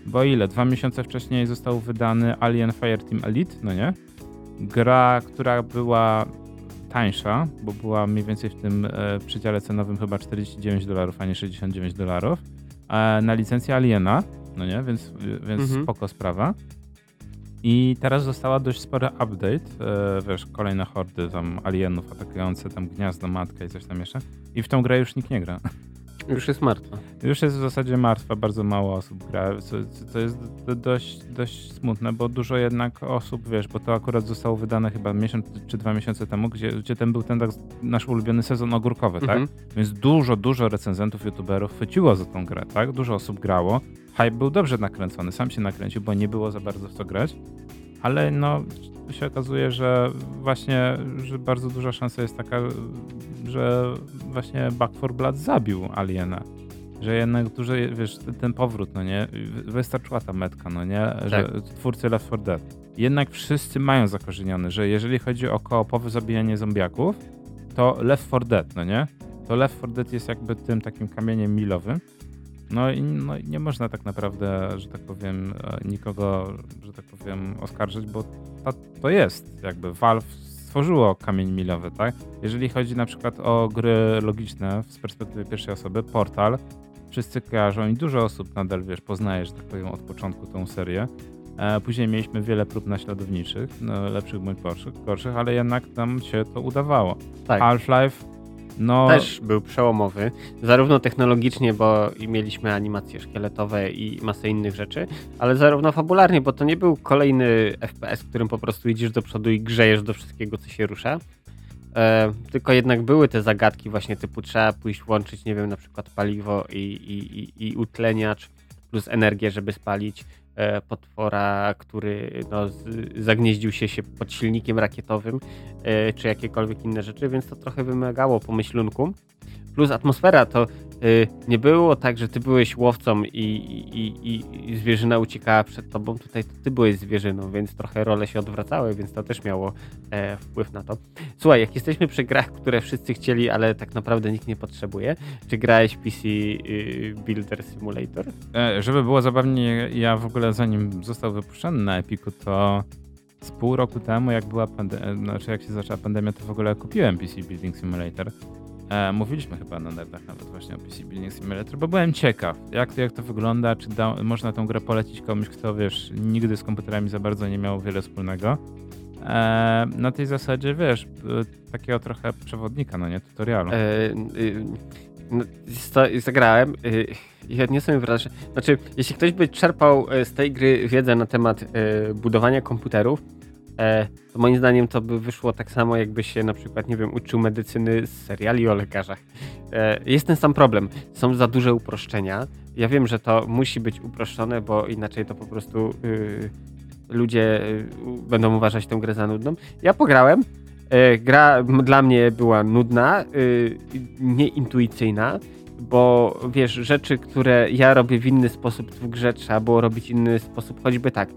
bo ile? Dwa miesiące wcześniej został wydany Alien Fireteam Elite, no nie? Gra, która była tańsza, bo była mniej więcej w tym e, przedziale cenowym chyba 49 dolarów, a nie 69 dolarów na licencję Aliena, no nie, więc, więc mhm. spoko sprawa. I teraz została dość spory update, e, wiesz, kolejne hordy tam alienów atakujące tam gniazdo, matkę i coś tam jeszcze. I w tą grę już nikt nie gra. Już jest martwa. Już jest w zasadzie martwa, bardzo mało osób gra, co, co jest dość, dość smutne, bo dużo jednak osób, wiesz, bo to akurat zostało wydane chyba miesiąc czy dwa miesiące temu, gdzie, gdzie ten był ten tak nasz ulubiony sezon ogórkowy, tak? mhm. Więc dużo, dużo recenzentów, youtuberów chwyciło za tą grę, tak? Dużo osób grało. Hype był dobrze nakręcony, sam się nakręcił, bo nie było za bardzo w co grać, ale no się okazuje, że właśnie, że bardzo duża szansa jest taka, że właśnie Back 4 Blood zabił Aliena. Że jednak duży, wiesz, ten powrót, no nie, wystarczyła ta metka, no nie, tak. że twórcy Left 4 Dead. Jednak wszyscy mają zakorzeniony, że jeżeli chodzi o koopowe zabijanie zombiaków, to Left 4 Dead, no nie? To Left 4 Dead jest jakby tym takim kamieniem milowym. No i no, nie można tak naprawdę, że tak powiem, e, nikogo, że tak powiem, oskarżyć, bo to, to jest jakby Valve tworzyło kamień milowy, tak? Jeżeli chodzi na przykład o gry logiczne z perspektywy pierwszej osoby, Portal, wszyscy kojarzą i dużo osób nadal, wiesz, poznaje, że tak powiem, od początku tą serię. E, później mieliśmy wiele prób naśladowniczych, no, lepszych bądź gorszych, gorszych, ale jednak nam się to udawało. Tak. Half-Life, no... Też był przełomowy, zarówno technologicznie, bo mieliśmy animacje szkieletowe i masę innych rzeczy, ale zarówno fabularnie, bo to nie był kolejny FPS, w którym po prostu idziesz do przodu i grzejesz do wszystkiego, co się rusza. E, tylko jednak były te zagadki właśnie typu trzeba pójść łączyć, nie wiem, na przykład paliwo i, i, i, i utleniacz plus energię, żeby spalić potwora, który no, zagnieździł się, się pod silnikiem rakietowym, e, czy jakiekolwiek inne rzeczy, więc to trochę wymagało pomyślunku. Plus atmosfera to y, nie było tak, że ty byłeś łowcą i, i, i, i zwierzyna uciekała przed tobą. Tutaj to ty byłeś zwierzyną, więc trochę role się odwracały, więc to też miało e, wpływ na to. Słuchaj, jak jesteśmy przy grach, które wszyscy chcieli, ale tak naprawdę nikt nie potrzebuje, czy grałeś PC y, Builder Simulator? E, żeby było zabawnie, ja w ogóle zanim został wypuszczony na Epiku, to z pół roku temu, jak była pandemia, znaczy jak się zaczęła pandemia, to w ogóle kupiłem PC Building Simulator. E, mówiliśmy chyba na nerdach nawet właśnie o PC Building Simulator, bo byłem ciekaw, jak to, jak to wygląda, czy da, można tą grę polecić komuś, kto wiesz, nigdy z komputerami za bardzo nie miał wiele wspólnego. E, na tej zasadzie, wiesz, e, takiego trochę przewodnika, no nie, tutorialu. E, y, no, zagrałem. Y, I odniosłem sobie wrażenie. Znaczy, jeśli ktoś by czerpał e, z tej gry wiedzę na temat e, budowania komputerów, to moim zdaniem to by wyszło tak samo, jakby się na przykład, nie wiem, uczył medycyny z seriali o lekarzach. E, jest ten sam problem. Są za duże uproszczenia. Ja wiem, że to musi być uproszczone, bo inaczej to po prostu y, ludzie y, będą uważać tę grę za nudną. Ja pograłem. E, gra dla mnie była nudna, y, nieintuicyjna, bo wiesz, rzeczy, które ja robię w inny sposób w grze, trzeba było robić inny sposób, choćby tak.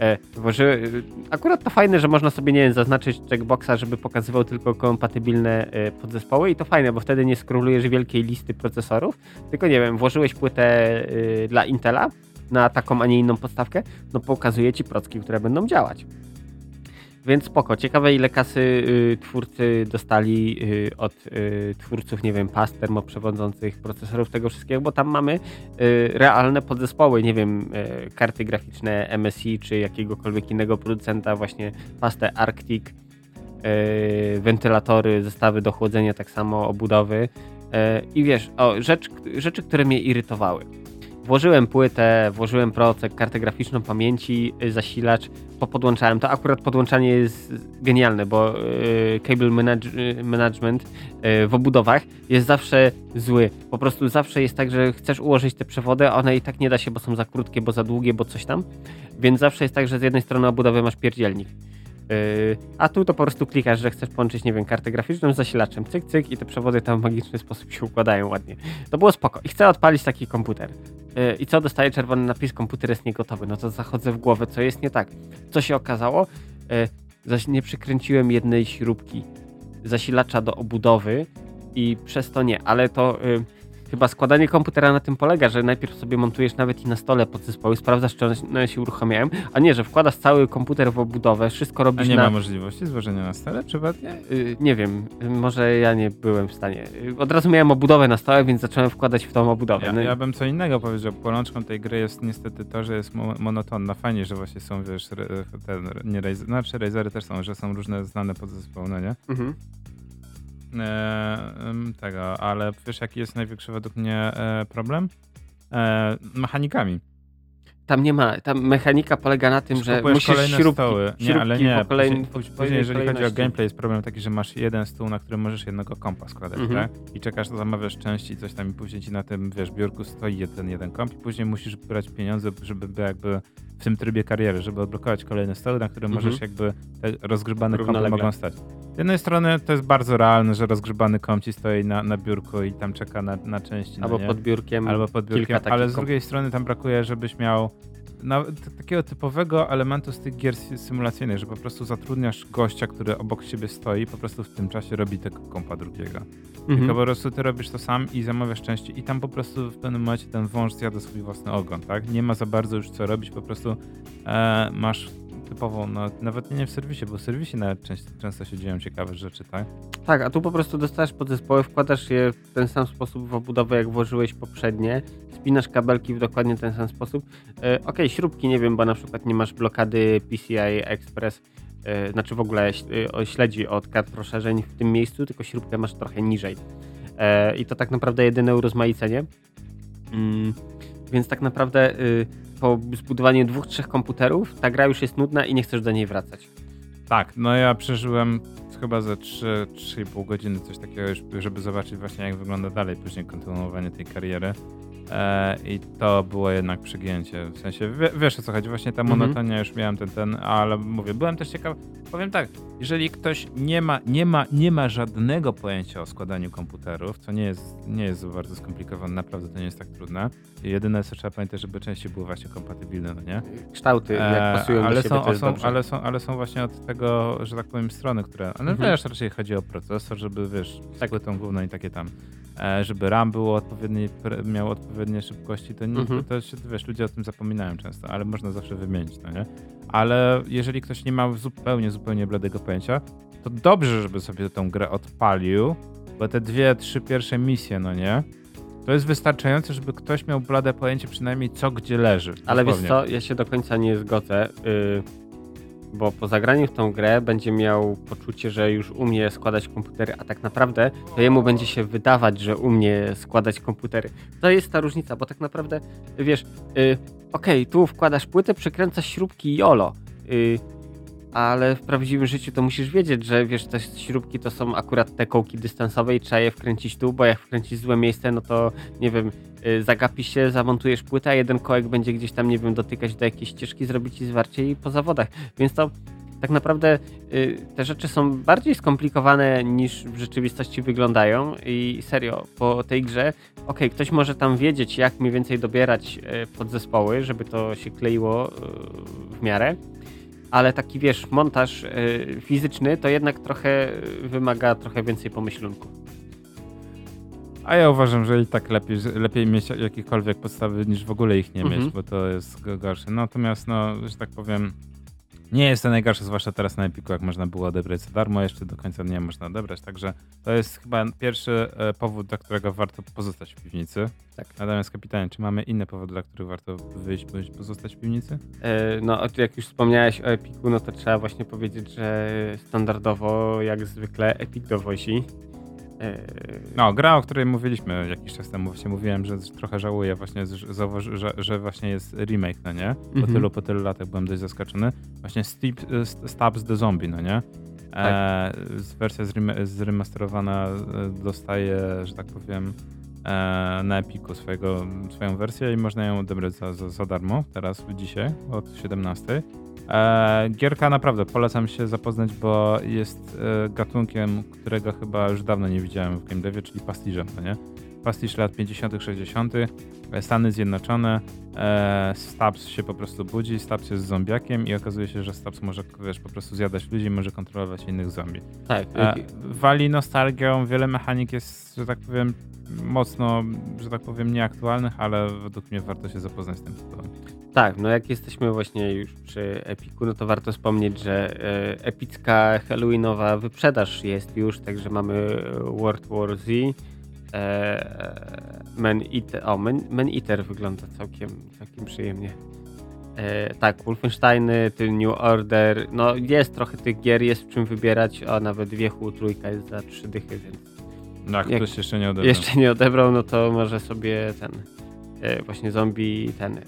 E, włoży, akurat to fajne, że można sobie, nie wiem, zaznaczyć checkboxa, żeby pokazywał tylko kompatybilne e, podzespoły i to fajne, bo wtedy nie skrolujesz wielkiej listy procesorów, tylko nie wiem, włożyłeś płytę e, dla Intela na taką, a nie inną podstawkę, no pokazuje ci procki, które będą działać. Więc spoko. Ciekawe ile kasy y, twórcy dostali y, od y, twórców, nie wiem, pas termoprzewodzących, procesorów, tego wszystkiego, bo tam mamy y, realne podzespoły, nie wiem, y, karty graficzne MSI czy jakiegokolwiek innego producenta, właśnie pastę Arctic, y, wentylatory, zestawy do chłodzenia, tak samo obudowy. I wiesz, o, rzecz, rzeczy, które mnie irytowały. Włożyłem płytę, włożyłem procek, kartę graficzną pamięci, y, zasilacz, popodłączałem. To akurat podłączanie jest genialne, bo y, cable manage, y, management w obudowach jest zawsze zły. Po prostu zawsze jest tak, że chcesz ułożyć te przewody, a one i tak nie da się, bo są za krótkie, bo za długie, bo coś tam. Więc zawsze jest tak, że z jednej strony obudowy masz pierdzielnik. A tu to po prostu klikasz, że chcesz połączyć, nie wiem, kartę graficzną z zasilaczem, cyk, cyk i te przewody tam w magiczny sposób się układają ładnie. To było spoko. I chcę odpalić taki komputer. Yy, I co? Dostaję czerwony napis, komputer jest niegotowy. No to zachodzę w głowę, co jest nie tak. Co się okazało? Yy, zaś nie przykręciłem jednej śrubki zasilacza do obudowy i przez to nie, ale to... Yy, Chyba składanie komputera na tym polega, że najpierw sobie montujesz nawet i na stole podzespoły, sprawdzasz, czy one się uruchamiają, a nie, że wkładasz cały komputer w obudowę, wszystko A robisz nie na... ma możliwości złożenia na stole przypadnie? Y, nie wiem, y, może ja nie byłem w stanie. Y, Od razu miałem obudowę na stole, więc zacząłem wkładać w tą obudowę. Ja, No ja bym co innego powiedział. Bolączką tej gry jest niestety to, że jest mo- monotonna. Fajnie, że właśnie są, wiesz, re, ten, nie Razer, znaczy Razery też są, że są różne znane podzespoły, no nie? Mhm. E, tego, ale wiesz jaki jest największy według mnie e, problem? E, mechanikami. Tam nie ma, tam mechanika polega na tym, że musisz kolejne śrubki, stoły. Nie, śrubki ale nie. kolejnym, później, później, jeżeli chodzi o gameplay, jest problem taki, że masz jeden stół, na którym możesz jednego kompa składać, Mhm. tak? I czekasz, zamawiasz części, coś tam i później ci na tym, wiesz, biurku stoi jeden, jeden komp i później musisz brać pieniądze, żeby by jakby w tym trybie kariery, żeby odblokować kolejne stoły, na którym Mhm. możesz jakby te rozgrzebane kompy mogą stać. Z jednej strony to jest bardzo realne, że rozgrzebany komp ci stoi na, na biurku i tam czeka na, na części, no albo nie? pod biurkiem. albo pod biurkiem, ale z drugiej strony tam brakuje, żebyś miał na, takiego typowego elementu z tych gier sy- symulacyjnych, że po prostu zatrudniasz gościa, który obok ciebie stoi, po prostu w tym czasie robi tego kompa drugiego. Tylko Mhm. po prostu ty robisz to sam i zamawiasz części i tam po prostu w pewnym momencie ten wąż zjada swój własny ogon, tak? Nie ma za bardzo już co robić, po prostu e, masz typową, no, nawet nie w serwisie, bo w serwisie nawet często, często się dzieją ciekawe rzeczy, tak? Tak, a tu po prostu dostajesz podzespoły, wkładasz je w ten sam sposób w obudowę, jak włożyłeś poprzednie, spinasz kabelki w dokładnie ten sam sposób. E, ok, śrubki nie wiem, bo na przykład nie masz blokady PCI Express, e, znaczy w ogóle e, śledzi od kart rozszerzeń w tym miejscu, tylko śrubkę masz trochę niżej. E, I to tak naprawdę jedyne urozmaicenie. Mm, więc tak naprawdę y, po zbudowaniu dwóch, trzech komputerów ta gra już jest nudna i nie chcesz do niej wracać. Tak, no ja przeżyłem chyba ze 3-3,5 godziny coś takiego, żeby zobaczyć właśnie jak wygląda dalej później kontynuowanie tej kariery. E, I to było jednak przegięcie. W sensie, wiesz o co chodzi, właśnie ta mhm. monotonia, już miałem ten, ten, ale mówię, byłem też ciekaw, powiem tak, jeżeli ktoś nie ma, nie ma, nie ma żadnego pojęcia o składaniu komputerów, co nie jest, nie jest bardzo skomplikowane, naprawdę to nie jest tak trudne. Jedyne co trzeba pamiętać, żeby częściej były właśnie kompatybilne, no nie? Kształty, jak e, pasują ale do siebie, są, są ale, są, ale są właśnie od tego, że tak powiem, strony, które, ale mhm. wiesz, raczej chodzi o procesor, żeby, wiesz, tak. płytą główną i takie tam. E, żeby RAM było odpowiedni, miał odpowiednie szybkości, to, nie, mhm. to się, wiesz, ludzie o tym zapominają często, ale można zawsze wymienić, no nie? Ale jeżeli ktoś nie ma zupełnie, zupełnie bladego pojęcia, to dobrze, żeby sobie tą grę odpalił, bo te dwie, trzy pierwsze misje, no nie? To jest wystarczające, żeby ktoś miał blade pojęcie przynajmniej co gdzie leży. Ale wiesz co, ja się do końca nie zgodzę. Yy bo po zagraniu w tą grę będzie miał poczucie, że już umie składać komputery, a tak naprawdę to jemu będzie się wydawać, że umie składać komputery. To jest ta różnica, bo tak naprawdę, wiesz, yy, okej, okay, tu wkładasz płytę, przekręcasz śrubki i jolo. Yy, ale w prawdziwym życiu to musisz wiedzieć, że wiesz, te śrubki to są akurat te kołki dystansowe i trzeba je wkręcić tu, bo jak wkręcisz złe miejsce, no to nie wiem, yy, zagapisz się, zamontujesz płytę, a jeden kołek będzie gdzieś tam, nie wiem, dotykać do jakiejś ścieżki, zrobić ci zwarcie i po zawodach. Więc to tak naprawdę y, te rzeczy są bardziej skomplikowane niż w rzeczywistości wyglądają i serio, po tej grze, ok, ktoś może tam wiedzieć, jak mniej więcej dobierać y, podzespoły, żeby to się kleiło y, w miarę, ale taki wiesz, montaż y, fizyczny to jednak trochę wymaga trochę więcej pomyślunku. A ja uważam, że i tak lepiej, lepiej mieć jakiekolwiek podstawy niż w ogóle ich nie mieć, mhm. bo to jest gorsze. Natomiast, no, że tak powiem, nie jest to najgorsze, zwłaszcza teraz na Epiku, jak można było odebrać za darmo, jeszcze do końca nie można odebrać, także to jest chyba pierwszy e, powód, dla którego warto pozostać w piwnicy. Tak. Natomiast kapitanie, czy mamy inne powody, dla których warto wyjść bądź pozostać w piwnicy? E, no, jak już wspomniałeś o Epiku, no to trzeba właśnie powiedzieć, że standardowo, jak zwykle, Epic dowozi no, gra, o której mówiliśmy jakiś czas temu, właśnie mówiłem, że trochę żałuję właśnie, że, że właśnie jest remake, no nie? Po -hmm. tylu, po tylu latach byłem dość zaskoczony. Właśnie Steve, Stabs the Zombie, no nie? Tak. E, wersja zremasterowana e, dostaje, że tak powiem, e, na Epiku swojego, swoją wersję i można ją odebrać za, za, za darmo teraz, dzisiaj, od 17. E, gierka naprawdę polecam się zapoznać, bo jest e, gatunkiem, którego chyba już dawno nie widziałem w game devie, czyli pastiżem, no nie? Pastiż lat 50., 60., e, Stany Zjednoczone, e, Stabs się po prostu budzi, Stabs jest zombiakiem i okazuje się, że Stabs może wiesz, po prostu zjadać ludzi, może kontrolować innych zombie. Tak. E, wali nostalgią, wiele mechanik jest, że tak powiem, mocno, że tak powiem, nieaktualnych, ale według mnie warto się zapoznać z tym tytułem. Tak, no jak jesteśmy właśnie już przy Epiku, no to warto wspomnieć, że epicka Halloweenowa wyprzedaż jest już, także mamy World War Z, e, Man Eater, o, Man, Man Eater wygląda całkiem, całkiem przyjemnie. E, tak, Wolfensteiny, New Order, no jest trochę tych gier, jest w czym wybierać, a nawet Wiechu trójka jest za trzy dychy, więc... No, jak ktoś jeszcze nie odebrał. Jeszcze nie odebrał, no to może sobie ten E, właśnie zombie, ten e,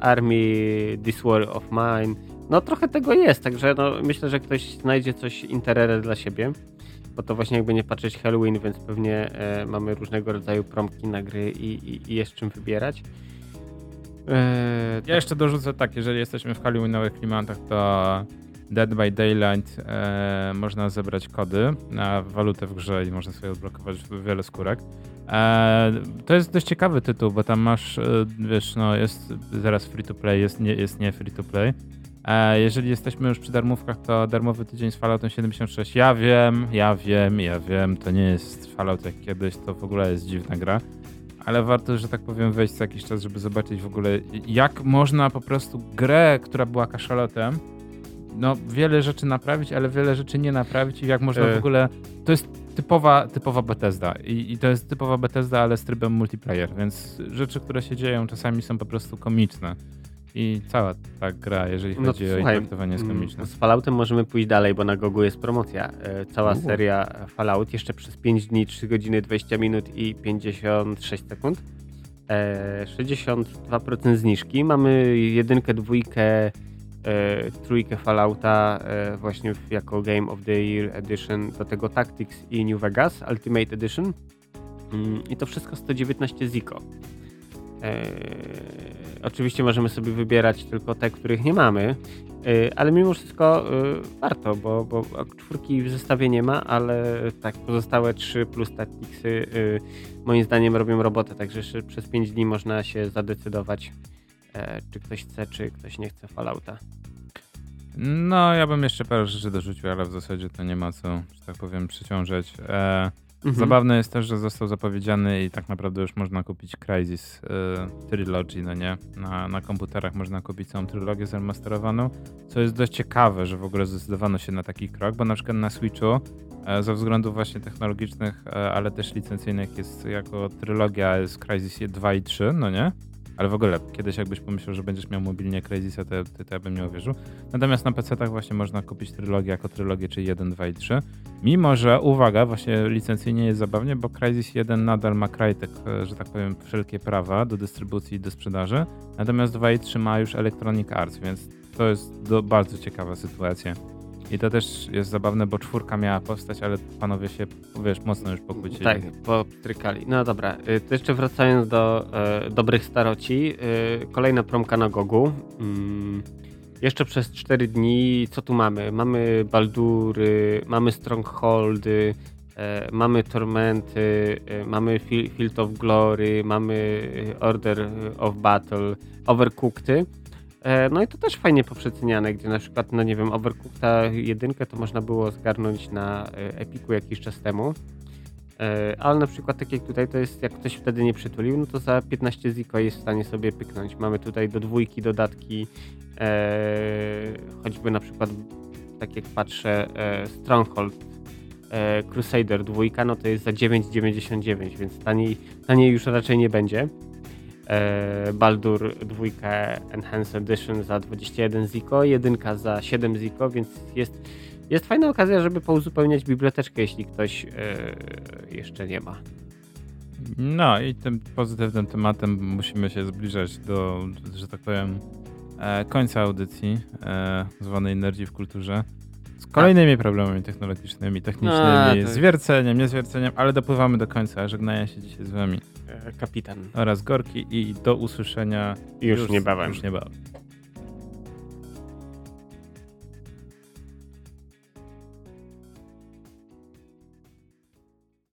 Army, This War of Mine. No trochę tego jest, także no, myślę, że ktoś znajdzie coś interere dla siebie, bo to właśnie jakby nie patrzeć Halloween, więc pewnie e, mamy różnego rodzaju promki na gry i, i, i jest czym wybierać. E, ja jeszcze dorzucę tak, jeżeli jesteśmy w Halloweenowych klimatach, to Dead by Daylight e, można zebrać kody na walutę w grze i można sobie odblokować wiele skórek. E, to jest dość ciekawy tytuł, bo tam masz, e, wiesz, no jest zaraz free to play, jest nie, jest nie free to play. E, jeżeli jesteśmy już przy darmówkach, to darmowy tydzień z Falloutem 76. Ja wiem, ja wiem, ja wiem, to nie jest Fallout jak kiedyś, to w ogóle jest dziwna gra. Ale warto, że tak powiem, wejść co jakiś czas, żeby zobaczyć w ogóle, jak można po prostu grę, która była kaszalotem, no, wiele rzeczy naprawić, ale wiele rzeczy nie naprawić i jak można w E. ogóle... To jest typowa, typowa Bethesda I, i to jest typowa Bethesda, ale z trybem multiplayer, więc rzeczy, które się dzieją czasami są po prostu komiczne. I cała ta gra, jeżeli No chodzi o słuchaj, traktowanie jest Mm. Z Falloutem możemy pójść dalej, bo na Gogu jest promocja. E, Cała U. seria Fallout jeszcze przez 5 dni, 3 godziny, 20 minut i 56 sekund. E, 62% zniżki. Mamy jedynkę, dwójkę, e, trójkę Fallouta e, właśnie jako Game of the Year Edition, do tego Tactics i New Vegas Ultimate Edition. Mm, I to wszystko 119 ziko. Oczywiście możemy sobie wybierać tylko te, których nie mamy, e, ale mimo wszystko e, warto, bo, bo czwórki w zestawie nie ma, ale tak pozostałe trzy plus Tacticsy e, moim zdaniem robią robotę, także jeszcze przez 5 dni można się zadecydować, e, czy ktoś chce, czy ktoś nie chce Fallouta. No, ja bym jeszcze parę rzeczy dorzucił, ale w zasadzie to nie ma co, że tak powiem, przyciążać. E, Mhm. Zabawne jest też, że został zapowiedziany i tak naprawdę już można kupić Crysis y, Trilogy, no nie? Na, na komputerach można kupić całą trylogię zremasterowaną, co jest dość ciekawe, że w ogóle zdecydowano się na taki krok, bo na przykład na Switchu e, ze względów właśnie technologicznych, e, ale też licencyjnych jest jako trylogia jest Crysis 2 i 3, no nie? Ale w ogóle, kiedyś jakbyś pomyślał, że będziesz miał mobilnie Crysisa, to, to, to ja bym nie uwierzył. Natomiast na PC-tach właśnie można kupić trylogię jako trylogię, czyli 1, 2 i 3. Mimo, że uwaga, właśnie licencyjnie jest zabawnie, bo Crysis 1 nadal ma Crytek, e, że tak powiem, wszelkie prawa do dystrybucji i do sprzedaży, natomiast 2 i 3 ma już Electronic Arts, więc to jest do, bardzo ciekawa sytuacja. I to też jest zabawne, bo czwórka miała powstać, ale panowie się, wiesz, mocno już pokłócili. Tak, postrykali. No dobra, y, to jeszcze wracając do e, dobrych staroci, y, kolejna promka na Gogu. Mm, jeszcze przez 4 dni, co tu mamy? Mamy Baldury, mamy Strongholdy, e, mamy Tormenty, e, mamy Field of Glory, mamy e, Order of Battle, Overcooked'y. E, No i to też fajnie poprzeceniane, gdzie na przykład, no nie wiem, Overcooked'a jedynkę to można było zgarnąć na e, Epiku jakiś czas temu. E, Ale na przykład tak jak tutaj to jest, jak ktoś wtedy nie przytulił, no to za 15 ziko jest w stanie sobie pyknąć. Mamy tutaj do dwójki dodatki, choćby na przykład, tak jak patrzę, Stronghold Crusader dwójka, no to jest za 9,99, więc taniej, taniej już raczej nie będzie. E, Baldur dwójka Enhanced Edition za 21 ziko, jedynka za 7 ziko, więc jest, jest fajna okazja, żeby pouzupełniać biblioteczkę, jeśli ktoś e, jeszcze nie ma. No i tym pozytywnym tematem musimy się zbliżać do, że tak powiem, e, końca audycji e, zwanej Energii w kulturze. Z kolejnymi problemami technologicznymi, technicznymi, A, to- zwierceniem, niezwierceniem, ale dopływamy do końca. Żegnaję się dzisiaj z wami kapitan. oraz Gorki i do usłyszenia Już niebawem. Już niebawem.